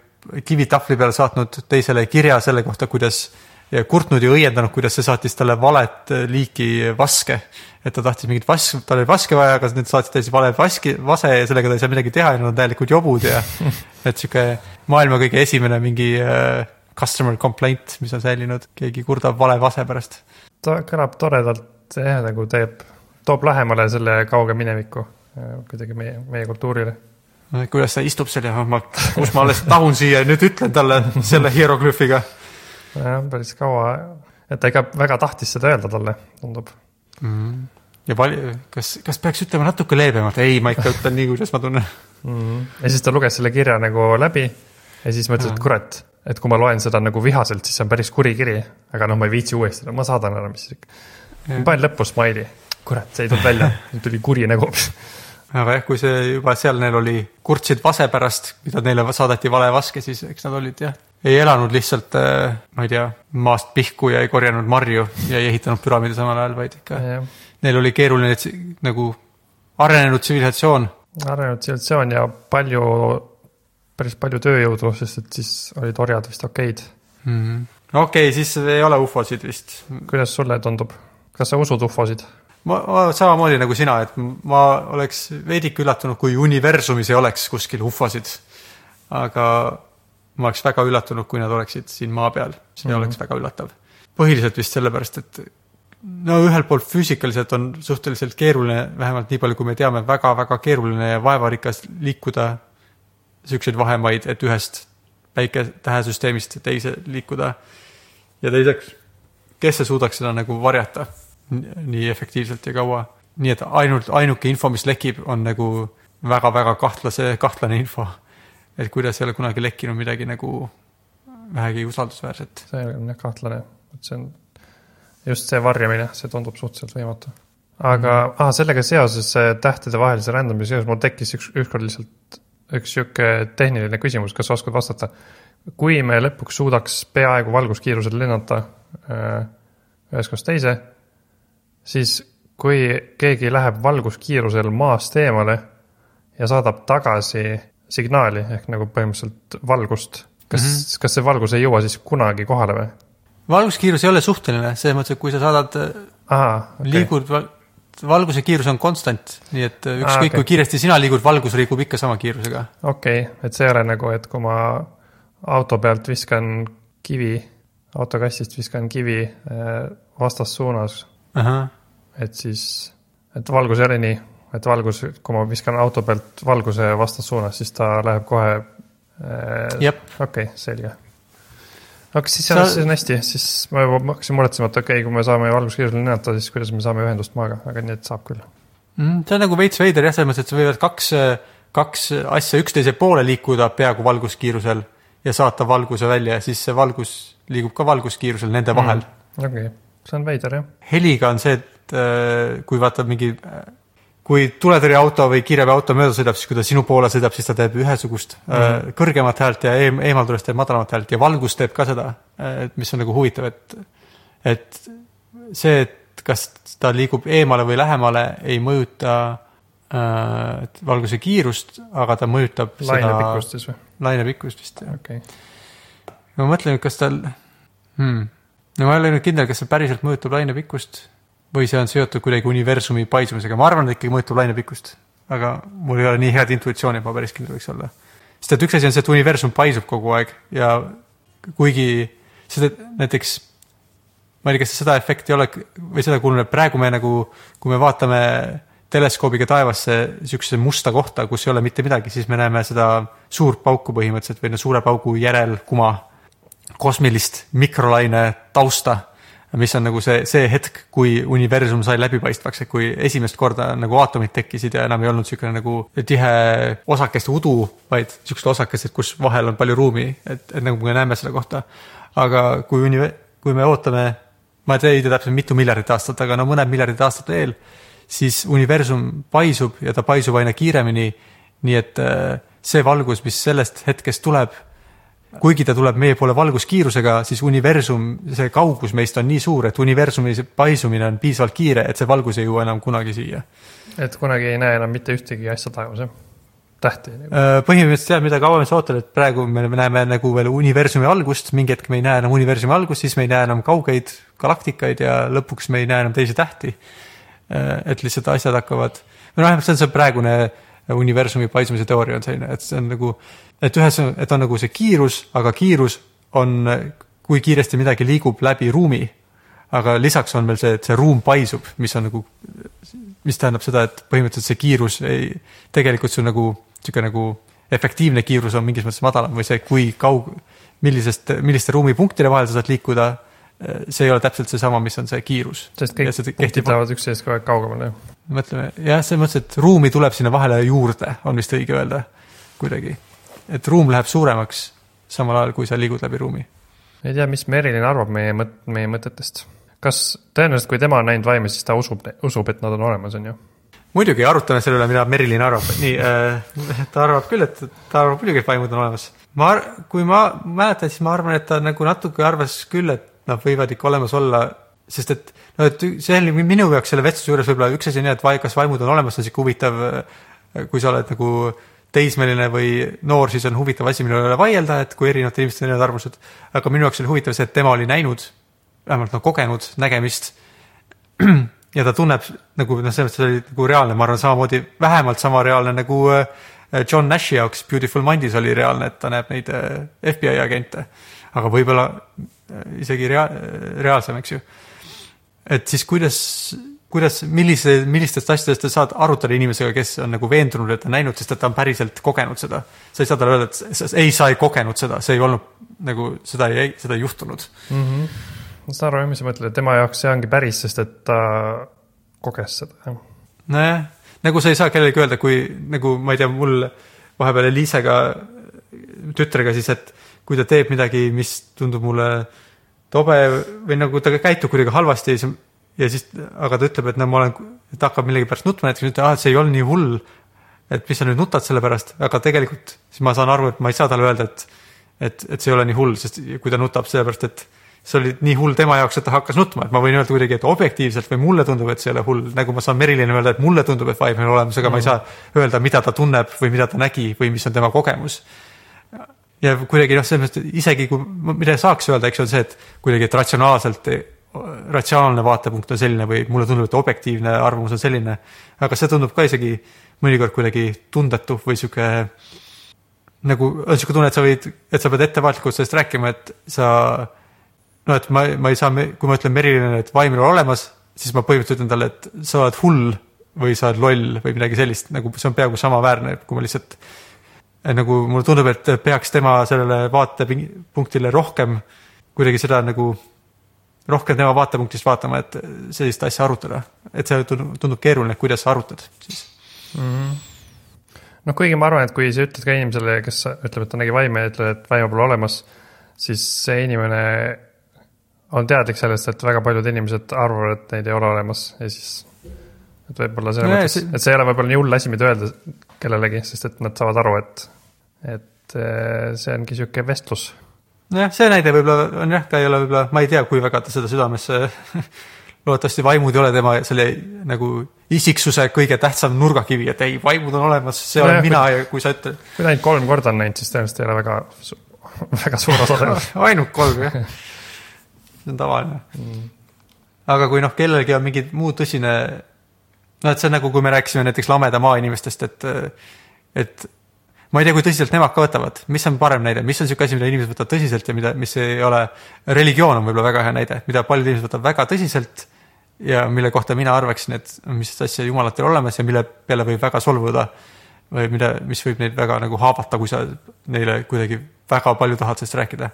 kivitahvli peale saatnud teisele kirja selle kohta, kuidas ja kurtnud ja õiendanud, kuidas see saatis talle valet liiki vaske. et ta tahtis mingit vask, tal oli vaske vaja, aga need saatsid talle siis vale vaski, vase ja sellega ta ei saa midagi teha ja nad on täielikud jobud ja et sihuke maailma kõige esimene mingi uh, customer complaint, mis on säilinud, keegi kurdab vale vase pärast. ta kõlab toredalt jah, nagu teeb, toob lähemale selle kauge mineviku äh, kuidagi meie, meie kultuurile kuidas ta istub seal ja ma, kus ma alles tahun siia ja nüüd ütlen talle selle hieroglüüfiga jah, päris kaua, et ta ikka väga tahtis seda öelda talle, tundub mm. -hmm. ja pal-, kas, kas peaks ütlema natuke leebemalt, ei, ma ikka ütlen nii, kuidas ma tunnen mm. -hmm. ja siis ta luges selle kirja nagu läbi ja siis mõtles, et kurat, et kui ma loen seda nagu vihaselt, siis see on päris kuri kiri, aga noh, ma ei viitsi uuesti, ma saadan ära, mis ikka. ma panen lõppu smile'i, kurat, see ei tulnud välja tuli kuri nägu aga jah, kui see juba seal neil oli, kurtsid vase pärast, mida neile saadeti vale vaske, siis eks nad olid jah, ei elanud lihtsalt, ma ei tea, maast pihku ja ei korjanud marju ja ei ehitanud püramiide samal ajal, vaid ikka jah, neil oli keeruline nagu arenenud tsivilisatsioon. arenenud tsivilisatsioon ja palju, päris palju tööjõudu, sest et siis olid orjad vist okeid. okei okay,, siis ei ole ufosid vist. kuidas sulle tundub, kas sa usud ufosid? ma, ma samamoodi nagu sina, et ma oleks veidike üllatunud, kui universumis ei oleks kuskil ufosid. aga ma oleks väga üllatunud, kui nad oleksid siin maa peal, see mm. -hmm. oleks väga üllatav. põhiliselt vist sellepärast, et no ühelt poolt füüsikaliselt on suhteliselt keeruline, vähemalt nii palju, kui me teame väga,, väga-väga keeruline ja vaevarikas liikuda siukseid vahemaid, et ühest päiketähesüsteemist teise liikuda. ja teiseks, kes see suudaks seda nagu varjata nii efektiivselt ja kaua. nii et ainult, ainuke info, mis lekib, on nagu väga-väga kahtlase, kahtlane info. Et kuidas ei ole kunagi lekkinud midagi nagu vähegi usaldusväärset. see on jah kahtlane, et see on just see varjamine, see tundub suhteliselt võimatu. aga mm. ah, sellega seoses tähtede vahelise rändamise seoses mul tekkis üks, ükskord lihtsalt üks sihuke tehniline küsimus, kas sa oskad vastata? kui me lõpuks suudaks peaaegu valguskiirusel lennata äh, ühest kohast teise, siis kui keegi läheb valguskiirusel maast eemale ja saadab tagasi signaali ehk nagu põhimõtteliselt valgust, kas mm, -hmm. kas see valgus ei jõua siis kunagi kohale või? valguskiirus ei ole suhteline, selles mõttes, et kui sa saadad, ahah, okei, liigud, valguse kiirus on konstant, nii et ükskõik Aa, okay. kui kiiresti sina liigud, valgus liigub ikka sama kiirusega. okei, et see ei ole nagu, et kui ma auto pealt viskan kivi, autokastist viskan kivi äh, vastassuunas, et siis, et valgus ei ole nii, et valgus, kui ma viskan auto pealt valguse vastassuunas, siis ta läheb kohe äh, okei selge. aga siis on Sa-, siis on hästi, siis ma juba hakkasin muretsema, et okei okay,, kui me saame valguskiirusel lennata, siis kuidas me saame ühendust maaga, aga nii, et saab küll. Mm, see on nagu veits veider jah, selles mõttes, et võivad kaks, kaks asja üksteise poole liikuda peaaegu valguskiirusel ja saata valguse välja ja siis see valgus liigub ka valguskiirusel nende vahel mm.. okei okay., see on veider jah. heliga on see, et äh, kui vaata mingi, kui tuletõrjeauto või kiirabiauto mööda sõidab, siis kui ta sinu poole sõidab, siis ta teeb ühesugust mm. äh, kõrgemat häält ja eem, eemaldusest teeb madalamat häält ja valgus teeb ka seda, et mis on nagu huvitav, et, et see, et kas ta liigub eemale või lähemale, ei mõjuta äh, valguse kiirust, aga ta mõjutab laine pikkust siis või? laine pikkust vist jah. okay., ma mõtlen, et kas tal hmm., no ma ei ole nüüd kindel, kas see päriselt mõjutab lainepikkust või see on seotud kuidagi universumi paisumisega, ma arvan, et ikkagi mõjutab lainepikkust. aga mul ei ole nii head intuitsiooni, et ma päris kindel võiks olla. sest et üks asi on see, et universum paisub kogu aeg ja kuigi seda näiteks ma ei tea, kas seda efekti ei ole või seda kuulnud, et praegu me nagu, kui me vaatame teleskoobiga taevasse niisuguse musta kohta, kus ei ole mitte midagi, siis me näeme seda suurt pauku põhimõtteliselt või no suure paugu järel kuma kosmilist mikrolaine tausta, mis on nagu see, see hetk, kui universum sai läbipaistvaks, et kui esimest korda nagu aatomid tekkisid ja enam ei olnud niisugune nagu tihe osakeste udu, vaid niisugused osakesed, kus vahel on palju ruumi, et, et nagu me näeme seda kohta. aga kui uni-, kui me ootame, ma ei tea täpselt mitu miljardit aastat, aga no mõned miljardid aastat veel, siis universum paisub ja ta paisub aina kiiremini. nii et äh, see valgus, mis sellest hetkest tuleb, kuigi ta tuleb meie poole valguskiirusega, siis universum, see kaugus meist on nii suur, et universumi paisumine on piisavalt kiire, et see valgus ei jõua enam kunagi siia. et kunagi ei näe enam mitte ühtegi asja taevas jah? tähti. Äh, põhimõtteliselt jah, mida kauem sa ootad, et praegu me näeme nagu veel universumi algust, mingi hetk me ei näe enam universumi algust, siis me ei näe enam kaugeid galaktikaid ja lõpuks me ei näe enam teisi tähti. et lihtsalt asjad hakkavad, või noh, see on see praegune universumi paisumise teooria on selline, et see on nagu, et ühes, et on nagu see kiirus, aga kiirus on, kui kiiresti midagi liigub läbi ruumi. aga lisaks on veel see, et see ruum paisub, mis on nagu, mis tähendab seda, et põhimõtteliselt see kiirus ei, tegelikult see on nagu niisugune nagu efektiivne kiirus on mingis mõttes madalam või see, kui kaug-, millisest, milliste ruumipunktide vahel sa saad liikuda, see ei ole täpselt seesama, mis on see kiirus. sest kõik punktid lähevad üksteisest kogu aeg kaugemale. mõtleme jah, selles mõttes, et ruumi tuleb sinna vahele juurde, on vist õige öelda kuidagi. Et ruum läheb suuremaks samal ajal, kui sa liigud läbi ruumi. ei tea, mis Merilin arvab meie mõt-, meie mõtetest. kas tõenäoliselt, kui tema on näinud vaime, siis ta usub, usub, et nad on olemas, on ju? muidugi arutame selle üle, mida Merilin arvab, nii äh,, ta arvab küll, et ta arvab muidugi, et vaimud on olemas. ma, kui ma mäletan, siis ma arvan, et ta nagu natuke arvas küll, et nad võivad ikka olemas olla, sest et no et see oli minu jaoks selle vestluse juures võib-olla üks asi on jah, et vai- kas vaimud on olemas, on sihuke huvitav, kui sa oled nagu teismeline või noor, siis on huvitav asi, mille üle vaielda, et kui erinevatel inimestel on erinevad arvamused. aga minu jaoks oli huvitav see, et tema oli näinud, vähemalt noh, kogenud nägemist ja ta tunneb nagu noh, selles mõttes oli nagu reaalne, ma arvan, samamoodi, vähemalt sama reaalne nagu äh, John Nashi jaoks Beautiful Mindis oli reaalne, et ta näeb neid äh, FBI agente. aga võib-olla äh, isegi rea-, reaalsem, eks ju. et siis kuidas, kuidas, millise, millistest asjadest sa saad arutada inimesega, kes on nagu veendunud, et ta on näinud, sest et ta on päriselt kogenud seda. sa ei saa talle öelda, et ei, sa ei kogenud seda, see ei olnud nagu seda ei, seda ei juhtunud. ma saan aru, mis sa mõtled, tema jaoks see ongi päris, sest et ta koges seda, jah. nojah, nagu sa ei saa kellelegi öelda, kui nagu ma ei tea, mul vahepeal Eliisega, tütrega siis, et kui ta teeb midagi, mis tundub mulle tobe või nagu ta käitub kuidagi halvasti siis, ja siis, aga ta ütleb, et no ma olen, ta hakkab millegipärast nutma näiteks, ütleb, et see ei olnud nii hull. et mis sa nüüd nutad selle pärast, aga tegelikult siis ma saan aru, et ma ei saa talle öelda, et, et, et see ei ole nii hull, sest kui ta nutab sellepärast, et see oli nii hull tema jaoks, et ta hakkas nutma, et ma võin öelda kuidagi, et objektiivselt või mulle tundub, et see ei ole hull, nagu ma saan Merilile öelda, et mulle tundub, et vaim on olemas, aga mm. ma ei saa öelda, mida ta tunneb või mida ta nägi või mis on tema kogemus. ja kuidagi noh, selles mõttes, isegi kui, mida saaks öelda, eks on see, et kuidagi, et ratsionaalselt, ratsionaalne vaatepunkt on selline või mulle tundub, et objektiivne arvamus on selline, aga see tundub ka isegi mõnikord kuidagi tundetu või sihuke nagu on sihuke tunne, et sa võid, et sa pead ettevaatlikult sellest rääkima, et sa no et ma, ma ei saa, kui ma ütlen Merilile, et vaim ei ole olemas, siis ma põhimõtteliselt ütlen talle, et sa oled hull või sa oled loll või midagi sellist, nagu see on peaaegu samaväärne, kui ma lihtsalt nagu mulle tundub, et peaks tema sellele vaatepunktile rohkem kuidagi seda nagu rohkem tema vaatepunktist vaatama, et sellist asja arutada, et see tundub, keeruline, kuidas sa arutad siis. Noh, kuigi ma arvan, et kui sa ütled ka inimesele, kes ütleb, et ta nägi vaime ja ütleb, et vaima pole olemas, siis see inimene on teadlik sellest, et väga paljud inimesed arvavad, et neid ei ole olemas. Ja siis, et võib-olla selles mõttes see-, et see ei ole võib-olla nii hull asi, mida öelda kellelegi, sest et nad saavad aru, et, et eh, see ongi sihuke vestlus. nojah, see näide võib-olla on jah, ta ei ole võib-olla, ma ei tea, kui väga ta seda südamesse loodetavasti vaimud ei ole tema selle nagu isiksuse kõige tähtsam nurgakivi, et ei, vaimud on olemas, see olen Nojah, mina ja kui sa ütled kui ta ainult kolm korda on näinud, siis tõenäoliselt ei ole väga, väga suur osa sellest. ainult kolm jah, see on tavaline mm.. aga kui noh, kellelgi on mingi muu tõsine, no et see on nagu, kui me rääkisime näiteks lameda maainimestest, et, et ma ei tea, kui tõsiselt nemad ka võtavad, mis on parem näide, mis on niisugune asi, mida inimesed võtavad tõsiselt ja mida, mis ei ole, religioon on võib-olla väga hea näide, mida paljud inimesed võtavad väga tõsiselt ja mille kohta mina arvaksin, et mis asja jumalat ei ole olemas ja mille peale võib väga solvuda või mida, mis võib neid väga nagu haavata, kui sa neile kuidagi väga palju tahad sellest rääkida.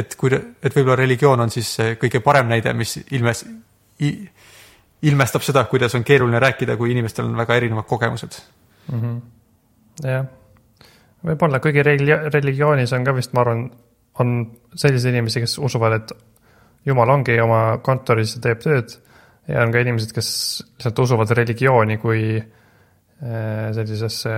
Et kui, et võib-olla religioon on siis kõige parem näide, mis ilmes, ilmestab seda, kuidas on keeruline rääkida, kui inimestel on väga erinevad kogemused. jah, võib-olla, kuigi religi- religioonis on ka vist, ma arvan, on selliseid inimesi, kes usuvad, et jumal ongi oma kontoris ja teeb tööd ja on ka inimesed, kes lihtsalt usuvad religiooni kui eh, sellisesse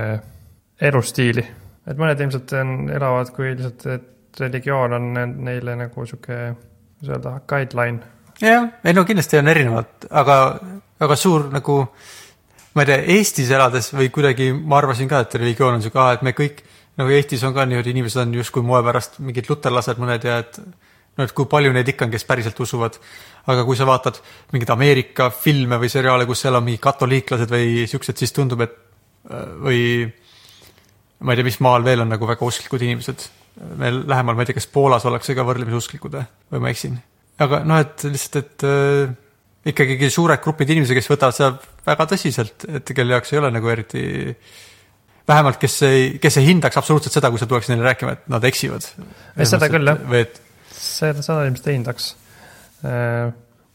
elustiili. et mõned ilmselt on, elavad kui lihtsalt, et religioon on ne- neile nagu sihuke, kuidas öelda, guideline. jah, ei no kindlasti on erinevad, aga, aga suur nagu ma ei tea, Eestis elades või kuidagi ma arvasin ka, et religioon on sihuke, et me kõik nagu Eestis on ka niimoodi, inimesed on justkui moe pärast mingid luterlased mõned ja et no et kui palju neid ikka on, kes päriselt usuvad. aga kui sa vaatad mingeid Ameerika filme või seriaale, kus seal on mingid katoliiklased või siuksed, siis tundub, et või ma ei tea, mis maal veel on nagu väga usklikud inimesed. meil lähemal, ma ei tea, kas Poolas ollakse ka võrdlemisi usklikud või, ma eksin. aga noh, et lihtsalt, et ikkagi suured grupid inimesi, kes võtavad seda väga tõsiselt, et kelle jaoks ei ole nagu eriti vähemalt, kes ei, kes ei hindaks absoluutselt seda, kui sa tuleks neile rääkima, et nad eksivad. Ei, seda küll, jah. et seda, seda ilmselt ei hindaks.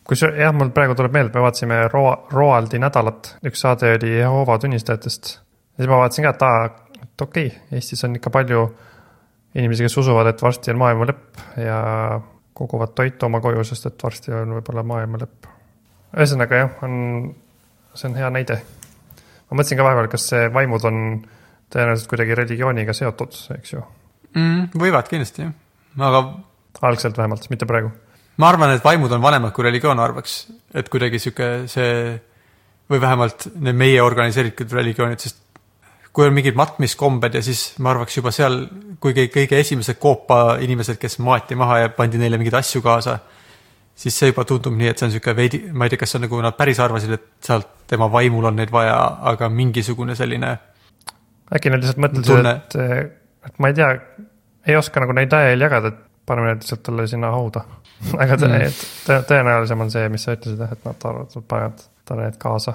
kus jah, mul praegu tuleb meelde, me vaatasime Roa-, Roaldi nädalat, üks saade oli Jehoova tunnistajatest. ja siis ma vaatasin ka, et aa, et okei okay,, Eestis on ikka palju inimesi, kes usuvad, et varsti on maailma lõpp ja koguvad toitu oma koju, sest et varsti on võib-olla maailma lõpp. Ühesõnaga jah, on see on hea näide. ma mõtlesin ka vahepeal, kas see vaimud on tõenäoliselt kuidagi religiooniga seotud, eks ju. mm,. võivad kindlasti jah, aga algselt vähemalt, mitte praegu. ma arvan, et vaimud on vanemad kui religioon arvaks, et kuidagi sihuke see või vähemalt need meie organiseeritud religioonid, sest kui on mingid matmiskombed ja siis ma arvaks juba seal, kui kõige, kõige esimesed koopa inimesed, kes maeti maha ja pandi neile mingeid asju kaasa, siis see juba tundub nii, et see on sihuke veidi, ma ei tea, kas see on nagu nad päris arvasid, et sealt tema vaimul on neid vaja, aga mingisugune selline äkki nad lihtsalt mõtlesid et, et ma ei tea, ei oska nagu neid laiali jagada, et paneme need lihtsalt talle sinna hauda. aga tõ- Mm. tõ- tõenäolisem on see, mis sa ütlesid, et nad arvavad, et panevad talle need kaasa.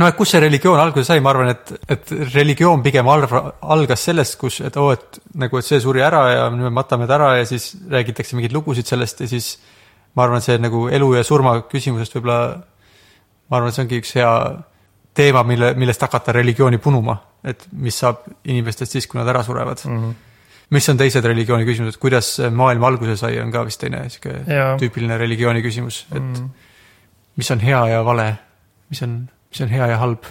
no et kust see religioon alguse sai, ma arvan, et, et religioon pigem alg- algas sellest, kus, et oo, et nagu, et see suri ära ja nüüd me matame ta ära ja siis räägitakse mingeid lugusid sellest ja siis ma arvan, et see nagu elu ja surma küsimusest võib-olla, ma arvan, et see ongi üks hea teema, mille, millest hakata religiooni punuma, et mis saab inimestest siis, kui nad ära surevad mm. -hmm. mis on teised religiooni küsimused, kuidas maailm alguse sai, on ka vist teine sihuke tüüpiline religiooni küsimus, et Mm. mis on hea ja vale, mis on, mis on hea ja halb.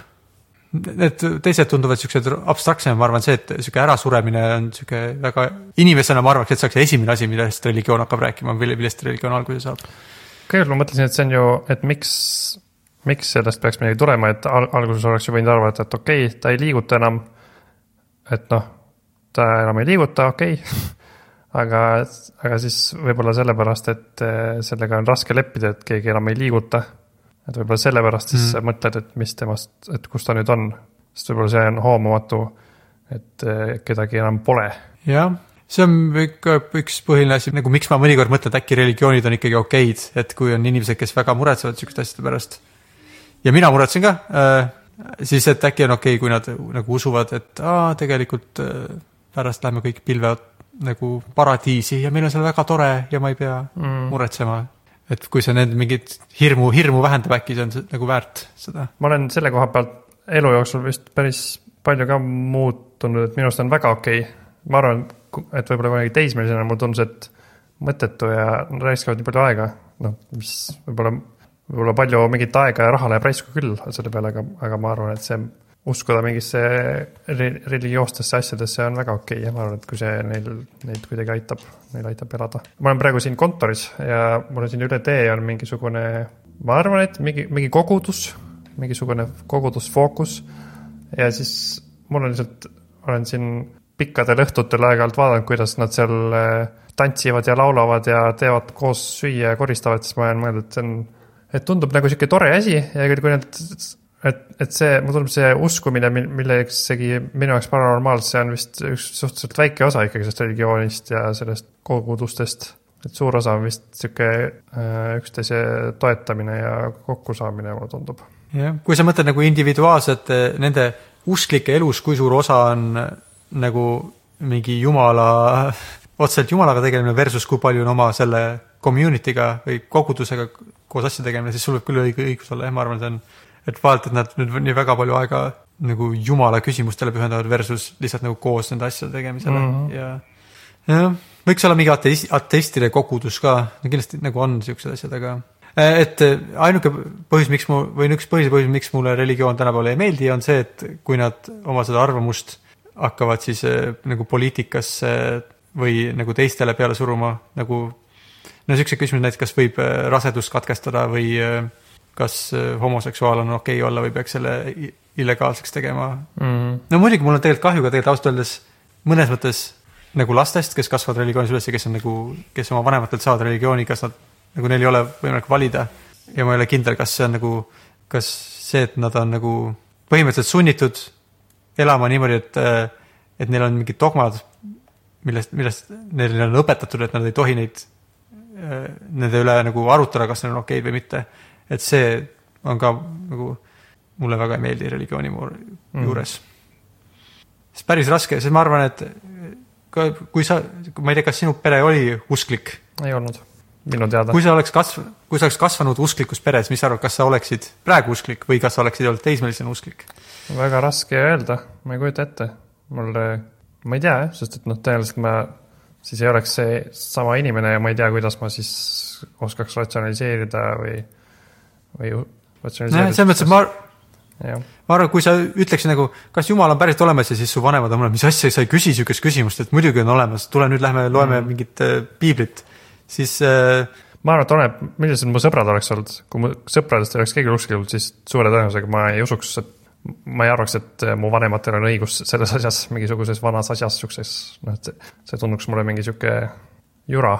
Need teised tunduvad siuksed abstraktsemad, ma arvan, see, et sihuke ärasuremine on sihuke väga, inimesena ma arvaks, et see oleks esimene asi, millest religioon hakkab rääkima, millest religioon alguse saab. kõigepealt ma mõtlesin, et see on ju, et miks, miks sellest peaks midagi tulema, et al alguses oleks ju võinud arvata, et okei okay,, ta ei liiguta enam. et noh, ta enam ei liiguta, okei okay. aga, aga siis võib-olla sellepärast, et eh, sellega on raske leppida, et keegi enam ei liiguta. Et võib-olla sellepärast siis mm. mõtled, et mis temast, et kus ta nüüd on. sest võib-olla see on hoomamatu, et eh, kedagi enam pole. jah, see on ikka üks põhiline asi, nagu miks ma mõnikord mõtlen, et äkki religioonid on ikkagi okeid, et kui on inimesed, kes väga muretsevad siukeste asjade pärast. ja mina muretsen ka äh,, siis et äkki on okei, kui nad nagu usuvad, et aa, tegelikult äh, pärast lähme kõik pilve nagu paradiisi ja meil on seal väga tore ja ma ei pea Mm. muretsema. Et kui see nende mingit hirmu, hirmu vähendab, äkki see on nagu väärt seda. ma olen selle koha pealt elu jooksul vist päris palju ka muutunud, et minu arust on väga okei okay.. ma arvan, et võib-olla kunagi teismelisena mulle tundus, et mõttetu ja raiskavad nii palju aega, noh, mis võib-olla, võib-olla palju mingit aega ja raha läheb raisku küll selle peale, aga, aga ma arvan, et see uskuda mingisse re- religioossesse asjadesse on väga okei okay. ja ma arvan, et kui see neil, neid kuidagi aitab, neil aitab elada. ma olen praegu siin kontoris ja mul on siin üle tee on mingisugune, ma arvan, et mingi, mingi kogudus, mingisugune kogudusfookus ja siis mul on lihtsalt, olen siin pikkadel õhtutel aeg-ajalt vaadanud, kuidas nad seal eh, tantsivad ja laulavad ja teevad koos süüa ja koristavad, siis ma olen mõelnud, et see on, et tundub nagu sihuke tore asi ja kui nad, et, et see, mulle tundub see uskumine, millesegi minu jaoks paranormaalselt, see on vist üks suhteliselt väike osa ikkagi sellest religioonist ja sellest kogudustest. et suur osa on vist sihuke äh, üksteise toetamine ja kokkusaamine, mulle tundub. jah, kui sa mõtled nagu individuaalselt nende usklike elus, kui suur osa on nagu mingi jumala, otseselt jumalaga tegelemine versus kui palju on oma selle community'ga või kogudusega koos asja tegemine, siis sul võib küll õige õigus olla, jah, ma arvan, see on, et vaevalt, et nad nüüd nii väga palju aega nagu jumala küsimustele pühendavad versus lihtsalt nagu koos nende asjade tegemisele mm. -hmm. ja jah, võiks olla mingi ateist, ateistide kogudus ka, kindlasti nagu on siuksed asjad, aga Eh, et eh, ainuke põhjus, miks mu või üks põhjus, põhjus, miks mulle religioon tänapäeval ei meeldi, on see, et kui nad oma seda arvamust hakkavad siis eh, nagu poliitikasse või nagu teistele peale suruma, nagu no siukse küsimus näiteks, kas võib rasedust katkestada või eh, kas eh, homoseksuaal on okei okay olla või peaks selle illegaalseks tegema Mm. no muidugi mul on tegelikult kahju ka tegelikult ausalt öeldes mõnes mõttes nagu lastest, kes kasvavad religioonis üles ja kes on nagu, kes oma vanematelt saavad religiooni, kas nad, nagu neil ei ole võimalik valida. ja ma ei ole kindel, kas see on nagu, kas see, et nad on nagu põhimõtteliselt sunnitud elama niimoodi, et, et neil on mingid dogmad, millest, millest neile on õpetatud, et nad ei tohi neid, nende üle nagu arutada, kas need on okeid või mitte. Et see on ka nagu, mulle väga ei meeldi religiooni mu- juures sest päris raske, sest ma arvan, et ka kui sa, ma ei tea, kas sinu pere oli usklik, ei olnud, minu teada. kui sa oleks kasv-, kui sa oleks kasvanud usklikus peres, mis sa arvad, kas sa oleksid praegu usklik või kas sa oleksid olnud teismelisena usklik? väga raske öelda, ma ei kujuta ette. mul, ma ei tea jah, sest et noh, tõenäoliselt ma siis ei oleks see sama inimene ja ma ei tea, kuidas ma siis oskaks ratsionaliseerida või, või ju- nojah, selles mõttes, et ma, jah, ma arvan, kui sa ütleksid nagu, kas jumal on päriselt olemas ja siis su vanemad on, mis asja, sa ei küsi sihukest küsimust, et muidugi on olemas, tule nüüd lähme loeme mm. mingit äh, piiblit, siis äh, ma arvan, et oleneb, millised mu sõbrad oleks olnud, kui mu sõpradest ei oleks keegi usklikud, siis suure tõenäosusega ma ei usuks, et ma ei arvaks, et mu vanematel on õigus selles asjas, mingisuguses vanas asjas, siukses, noh, et see, see tunduks mulle mingi sihuke jura.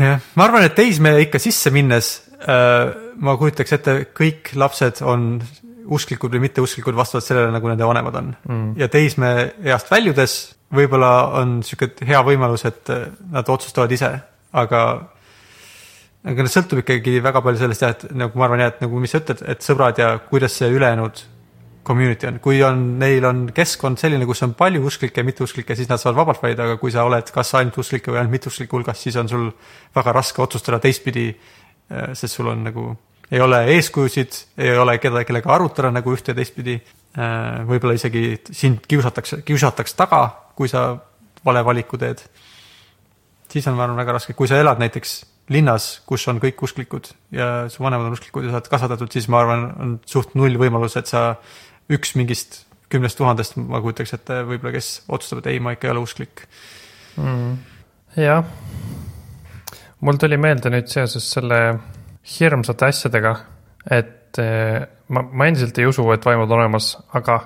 jah, ma arvan, et teismehe ikka sisse minnes äh, ma kujutaks ette, kõik lapsed on usklikud või mitteusklikud vastavalt sellele, nagu nende vanemad on mm.. ja teismehe east väljudes võib-olla on sihuke hea võimalus, et äh, nad otsustavad ise, aga aga see sõltub ikkagi väga palju sellest jah, et nagu ma arvan jah, et nagu mis sa ütled, et sõbrad ja kuidas see ülejäänud community on, kui on, neil on keskkond selline, kus on palju usklikke ja mitteusklikke, siis nad saavad vabalt valida, aga kui sa oled kas ainult usklike või ainult mitteusklike hulgas, siis on sul väga raske otsustada teistpidi. Sest sul on nagu, ei ole eeskujusid, ei ole keda, kellega arutada nagu ühte ja teistpidi. võib-olla isegi sind kiusatakse, kiusatakse taga, kui sa vale valiku teed. siis on, ma arvan, väga raske, kui sa elad näiteks linnas, kus on kõik usklikud ja su vanemad on usklikud ja sa oled kasvatatud, siis ma arvan, on suht null võimalus, et sa üks mingist kümnest tuhandest, ma kujutaks ette võib-olla, kes otsustab, et ei, ma ikka ei ole usklik. mm.. jah, mul tuli meelde nüüd seoses selle hirmsate asjadega, et eh, ma, ma endiselt ei usu, et vaimud on olemas, aga,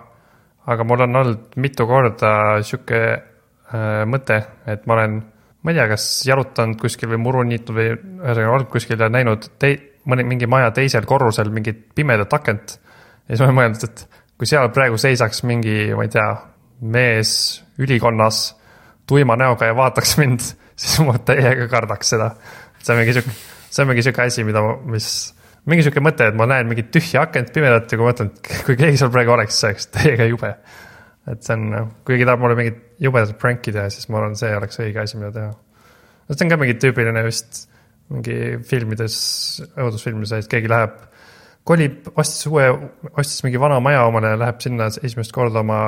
aga mul on olnud mitu korda sihuke äh, mõte, et ma olen, ma ei tea, kas jalutanud kuskil või muru niitnud või ühesõnaga olnud kuskil ja näinud tei-, mõni, mingi maja teisel korrusel mingit pimedat akent. ja siis ma olen mõelnud, et kui seal praegu seisaks mingi, ma ei tea, mees ülikonnas tuima näoga ja vaataks mind, siis ma täiega kardaks seda. see on mingi sihuke, see on mingi sihuke asi, mida ma, mis, mingi sihuke mõte, et ma näen mingit tühja akent pimedat ja kui ma mõtlen, et kui keegi seal praegu oleks, see oleks täiega jube. et see on, kui keegi tahab mulle mingit jubedat pranki teha, siis ma arvan, see oleks õige asi, mida teha. see on ka mingi tüüpiline vist mingi filmides, õudusfilmides, et keegi läheb, kolib, ostis uue, ostis mingi vana maja omale ja läheb sinna esimest korda oma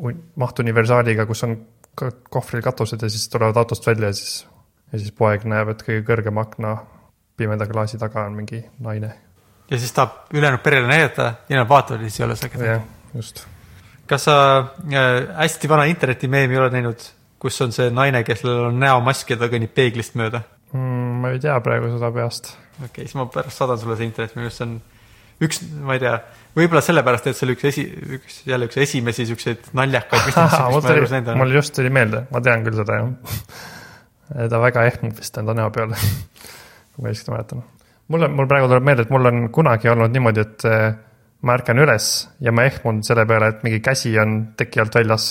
uni- mahtuniversaaliga, kus on kohvril katused ja siis tulevad autost välja ja siis, ja siis poeg näeb, et kõige kõrgema akna pimeda klaasi taga on mingi naine. ja siis tahab ülejäänud perele näidata ja nad vaatavad ja siis ei ole seda. jah, just. kas sa äh, hästi vana internetimeemi ei ole näinud, kus on see naine, kellel on näomask ja ta kõnnib peeglist mööda? mm,. ma ei tea praegu seda peast. okei okay,, siis ma pärast saadan sulle see internet, minu arust see on üks, ma ei tea, võib-olla sellepärast, et see oli üks esi, üks jälle üks esimesi siukseid naljakaid mul mul just tuli meelde, ma tean küll seda jah. ta väga ehmub vist enda näo peale, kui ma õigesti mäletan. mul on, mul praegu tuleb meelde, et mul on kunagi olnud niimoodi, et eh, ma ärkan üles ja ma ehmun selle peale, et mingi käsi on teki alt väljas.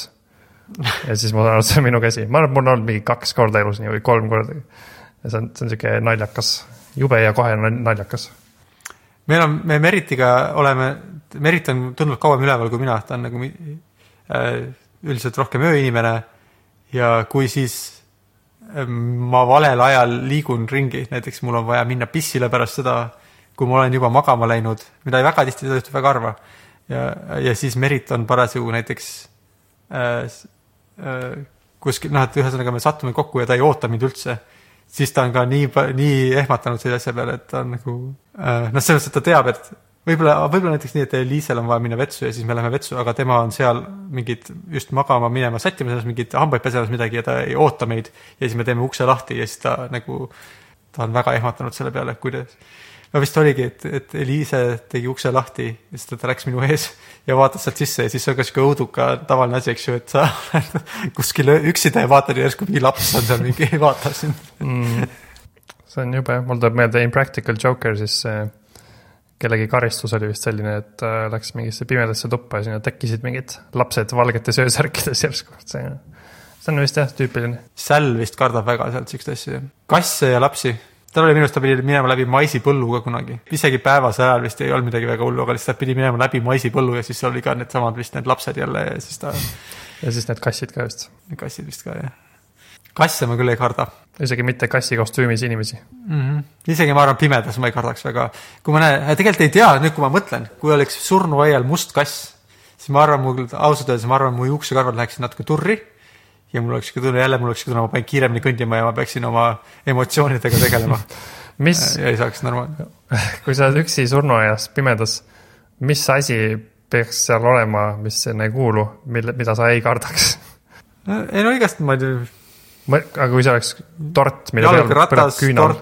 ja siis ma saan aru, et see on minu käsi, ma arvan, et mul on olnud mingi kaks korda elus nii või kolm korda. ja see on, see on sihuke naljakas, jube ja kohe nal- naljakas. Meil on, me Meritiga oleme, Merit on tunduvalt kauem üleval kui mina, ta on nagu äh, üldiselt rohkem ööinimene ja kui siis äh, ma valel ajal liigun ringi, näiteks mul on vaja minna pissile pärast seda, kui ma olen juba magama läinud, mida väga tihti, seda juhtub väga harva. ja, ja siis Merit on parasjagu näiteks äh, äh, kuskil, noh, et ühesõnaga me sattume kokku ja ta ei oota mind üldse siis ta on ka nii, nii ehmatanud selle asja peale, et ta on nagu äh, noh, selles mõttes, et ta teab, et võib-olla, võib-olla näiteks nii, et Liisel on vaja minna vetsu ja siis me läheme vetsu, aga tema on seal mingid just magama minema sättimas, mingeid hambaid pesemas midagi ja ta ei oota meid. ja siis me teeme ukse lahti ja siis ta nagu, ta on väga ehmatanud selle peale, kuidas. No vist oligi, et, et Eliise tegi ukse lahti ja siis ta, läks minu ees ja vaatas sealt sisse ja siis on ka sihuke õuduka tavaline asi, eks ju, et sa oled kuskil üksida ja vaatad järsku mingi laps on seal mingi, vaatab sind mm.. see on jube, mul tuleb meelde Impractical Joker, siis äh, kellegi karistus oli vist selline, et äh, läks mingisse pimedasse tuppa ja sinna tekkisid mingid lapsed valgetes öösärkides järsku, see, see on vist jah, tüüpiline. Säll vist kardab väga sealt siukest asja. kasse ja lapsi. Tal oli minu arust, ta pidi minema läbi maisipõllu ka kunagi. isegi päevasel ajal vist ei olnud midagi väga hullu, aga lihtsalt pidi minema läbi maisipõllu ja siis oli ka needsamad vist need lapsed jälle ja siis ta, ja siis need kassid ka vist, kassid vist ka jah. kasse ma küll ei karda isegi mitte kassi kostüümis inimesi. mm. -hmm. isegi ma arvan, pimedas ma ei kardaks väga. kui ma näen, tegelikult ei tea, nüüd kui ma mõtlen, kui oleks surnuaial must kass, siis ma arvan, mul ausalt öeldes, ma arvan, mu juuksekarvad läheksid natuke turri ja mul oleks siuke tunne, jälle mul oleks siuke tunne, ma pean kiiremini kõndima ja ma peaksin oma emotsioonidega tegelema mis, ja ei saaks normaalne. kui sa oled üksi surnuaias pimedas, mis asi peaks seal olema, mis sinna ei kuulu, mille, mida sa ei kardaks? ei no igast moodi, aga kui see oleks tort, mille peal põleb küünal,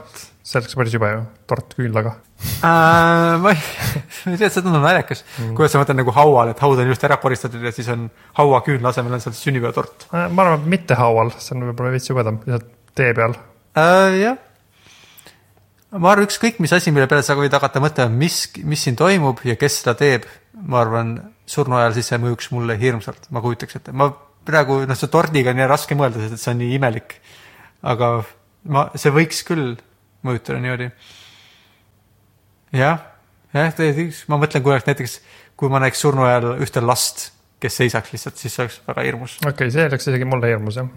see oleks päris jube ju, tort küünlaga. äh,. ma ei, ma ei tea, see tundub naljakas mm., kuidas sa mõtled nagu haual, et haud on just ära koristatud ja siis on hauaküünla asemel on seal sünnipäevatort ma arvan, et mitte haual, see on võib-olla veits jubedam, lihtsalt tee peal. äh,. jah. ma arvan, ükskõik mis asi, mille peale sa võid hakata mõtlema, mis, mis siin toimub ja kes seda teeb, ma arvan, surnu ajal siis see mõjuks mulle hirmsalt, ma kujutaks ette, ma praegu, noh, see tordiga on nii raske mõelda, sest et see on nii imelik. aga ma, see võiks küll mõjutada niimoodi. jah, jah, ma mõtlen, kui oleks näiteks, kui ma näeks surnu ajal ühte last, kes seisaks lihtsalt, siis see oleks väga hirmus. okei okay,, see oleks isegi mulle hirmus jah.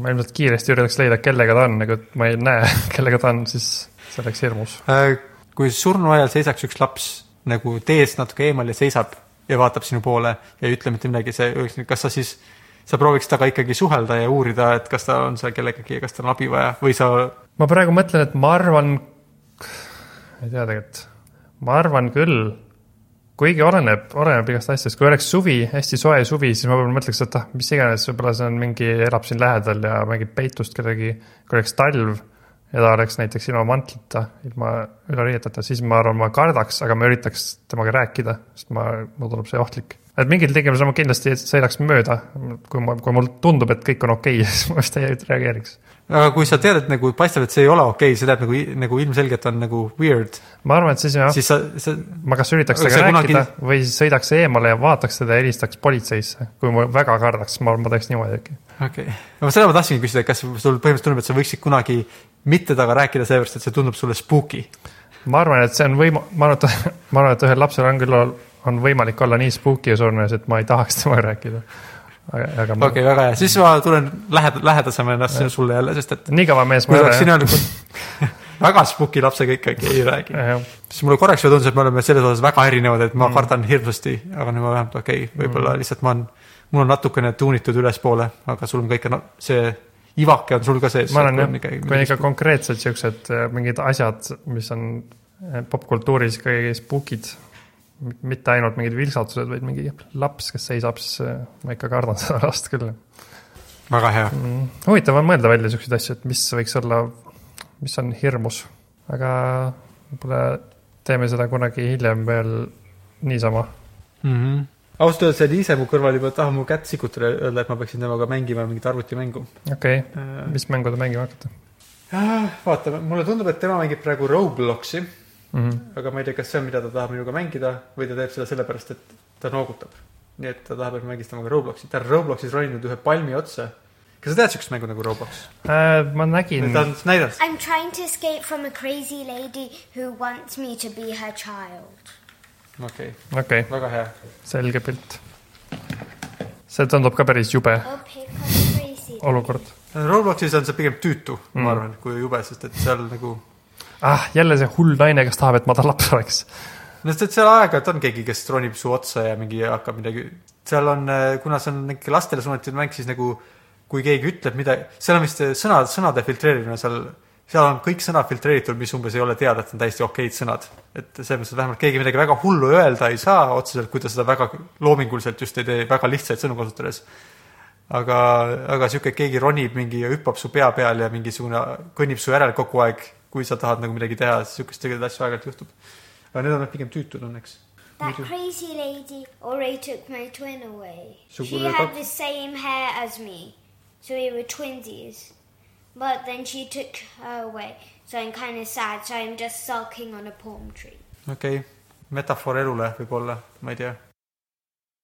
ma ilmselt kiiresti üritaks leida, kellega ta on, aga et ma ei näe, kellega ta on, siis see oleks hirmus. Äh, kui surnu ajal seisaks üks laps nagu teest natuke eemal ja seisab ja vaatab sinu poole ja ei ütle mitte midagi, see öelks, kas sa siis, sa prooviks temaga ikkagi suhelda ja uurida, et kas ta on seal kellegagi ja kas tal on abi vaja või sa, ma praegu mõtlen, et ma arvan, ei tea tegelikult, ma arvan küll, kuigi oleneb, oleneb igast asjast, kui oleks suvi, hästi soe suvi, siis ma võib-olla mõtleks, et ah, mis iganes, võib-olla see on mingi, elab siin lähedal ja mängib peitust kedagi, kui oleks talv ja ta oleks näiteks ilma mantlita, ilma üleriieteta, siis ma arvan, ma kardaks, aga ma üritaks temaga rääkida, sest ma, mulle tundub see ohtlik. et mingil tingimusel ma kindlasti sõidaks mööda, kui ma, kui mul tundub, et kõik on okei okay, siis ma vist ei reageeriks. Aga kui sa tead, et nagu paistab, et see ei ole okei okay,, see tähendab nagu, nagu ilmselgelt on nagu weird, ma arvan, et siis jah, siis sa, sa, ma kas üritaks Aga temaga sa kunagi- rääkida või siis sõidaks eemale ja vaataks teda ja helistaks politseisse. kui ma väga kardaks, ma arvan, ma teeks niimoodi äkki. okei okay.. no seda ma tahtsingi küsida, kas sul põhimõtteliselt tundub, et sa võiksid kunagi mitte temaga rääkida, sellepärast et see tundub sulle spooky. ma arvan, et see on võim-, ma arvan, et, ma arvan, et ühel lapsel on küll, on võimalik olla nii spooky ja surnuaias, et ma ei tahaks temaga rääkida. aga, ma okei okay,, väga hea, siis ma tulen lähed-, lähedasemale ennast sulle jälle, sest et nii kõva mees ma ei ole sina nagu väga spooky lapsega ikkagi ei räägi. siis mulle korraks juba tundus, et me oleme selles osas väga erinevad, et ma mm. kardan hirmsasti, aga nüüd ma vähemalt okei okay,, võib-olla mm. lihtsalt ma olen, mul on natukene tuunitud ülespoole, aga sul on ka ikka see ivake on sul ka sees. ma olen jah, kui on ikka konkreetsed siuksed äh, mingid asjad, mis on äh, popkultuuris ikkagi spookid, mitte ainult mingid vilksatused, vaid mingi laps, kes seisab, siis äh, ma ikka kardan seda last küll väga hea. mm.. huvitav on mõelda välja siukseid asju, et mis võiks olla, mis on hirmus, aga võib-olla teeme seda kunagi hiljem veel niisama. mm. -hmm. ausalt öeldes see Liise mu kõrval juba tahab mu kätt sikutada öelda, et ma peaksin temaga mängima mingit arvutimängu okei okay., äh,. mis mängu te mängima hakkate vaatame, mulle tundub, et tema mängib praegu Robloksi, mm? -hmm. aga ma ei tea, kas see on, mida ta tahab minuga mängida või ta teeb seda sellepärast, et ta noogutab. nii et ta tahab, et ma mängiks temaga Robloksi, ta on Robloxis roninud ühe palmi otsa. kas sa tead siukest mängu nagu Roblox? äh,. ma nägin ta, on näidanud. I'm trying to escape from a crazy lady who wants me to be her child. okei okay., okei okay., väga hea. selge pilt. see tundub ka päris jube Oh, olukord. Robloxis on see pigem tüütu Mm. ma arvan, kui jube, sest et seal nagu, ah, jälle see hull naine, kes tahab, et ma ta laps oleks. no sest et seal aeg-ajalt on keegi, kes ronib su otsa ja mingi hakkab midagi, seal on, kuna see on ikka lastele suunatud mäng, siis nagu kui keegi ütleb midagi, seal on vist sõnad, sõnade filtreerimine seal, seal on kõik sõnad filtreeritud, mis umbes ei ole teada, et on täiesti okeid sõnad. et selles mõttes, et vähemalt keegi midagi väga hullu öelda ei saa otseselt, kui ta seda väga loominguliselt just ei tee, väga lihtsaid sõnu kasutades aga, aga et keegi ronib mingi ja hüppab su pea peal ja mingisugune kõnnib su järel kogu aeg, kui sa tahad nagu midagi teha, siis sihukest tegelikult asju aeg-ajalt juhtub. aga need on pigem tüütud õnneks. That crazy lady already took my twin away. She had the same hair as me. So we were twinsies. But then she took her away. So I'm kind of sad. So I'm just sulking on a palm tree. okei okay., metafoor elule võib-olla, ma ei tea.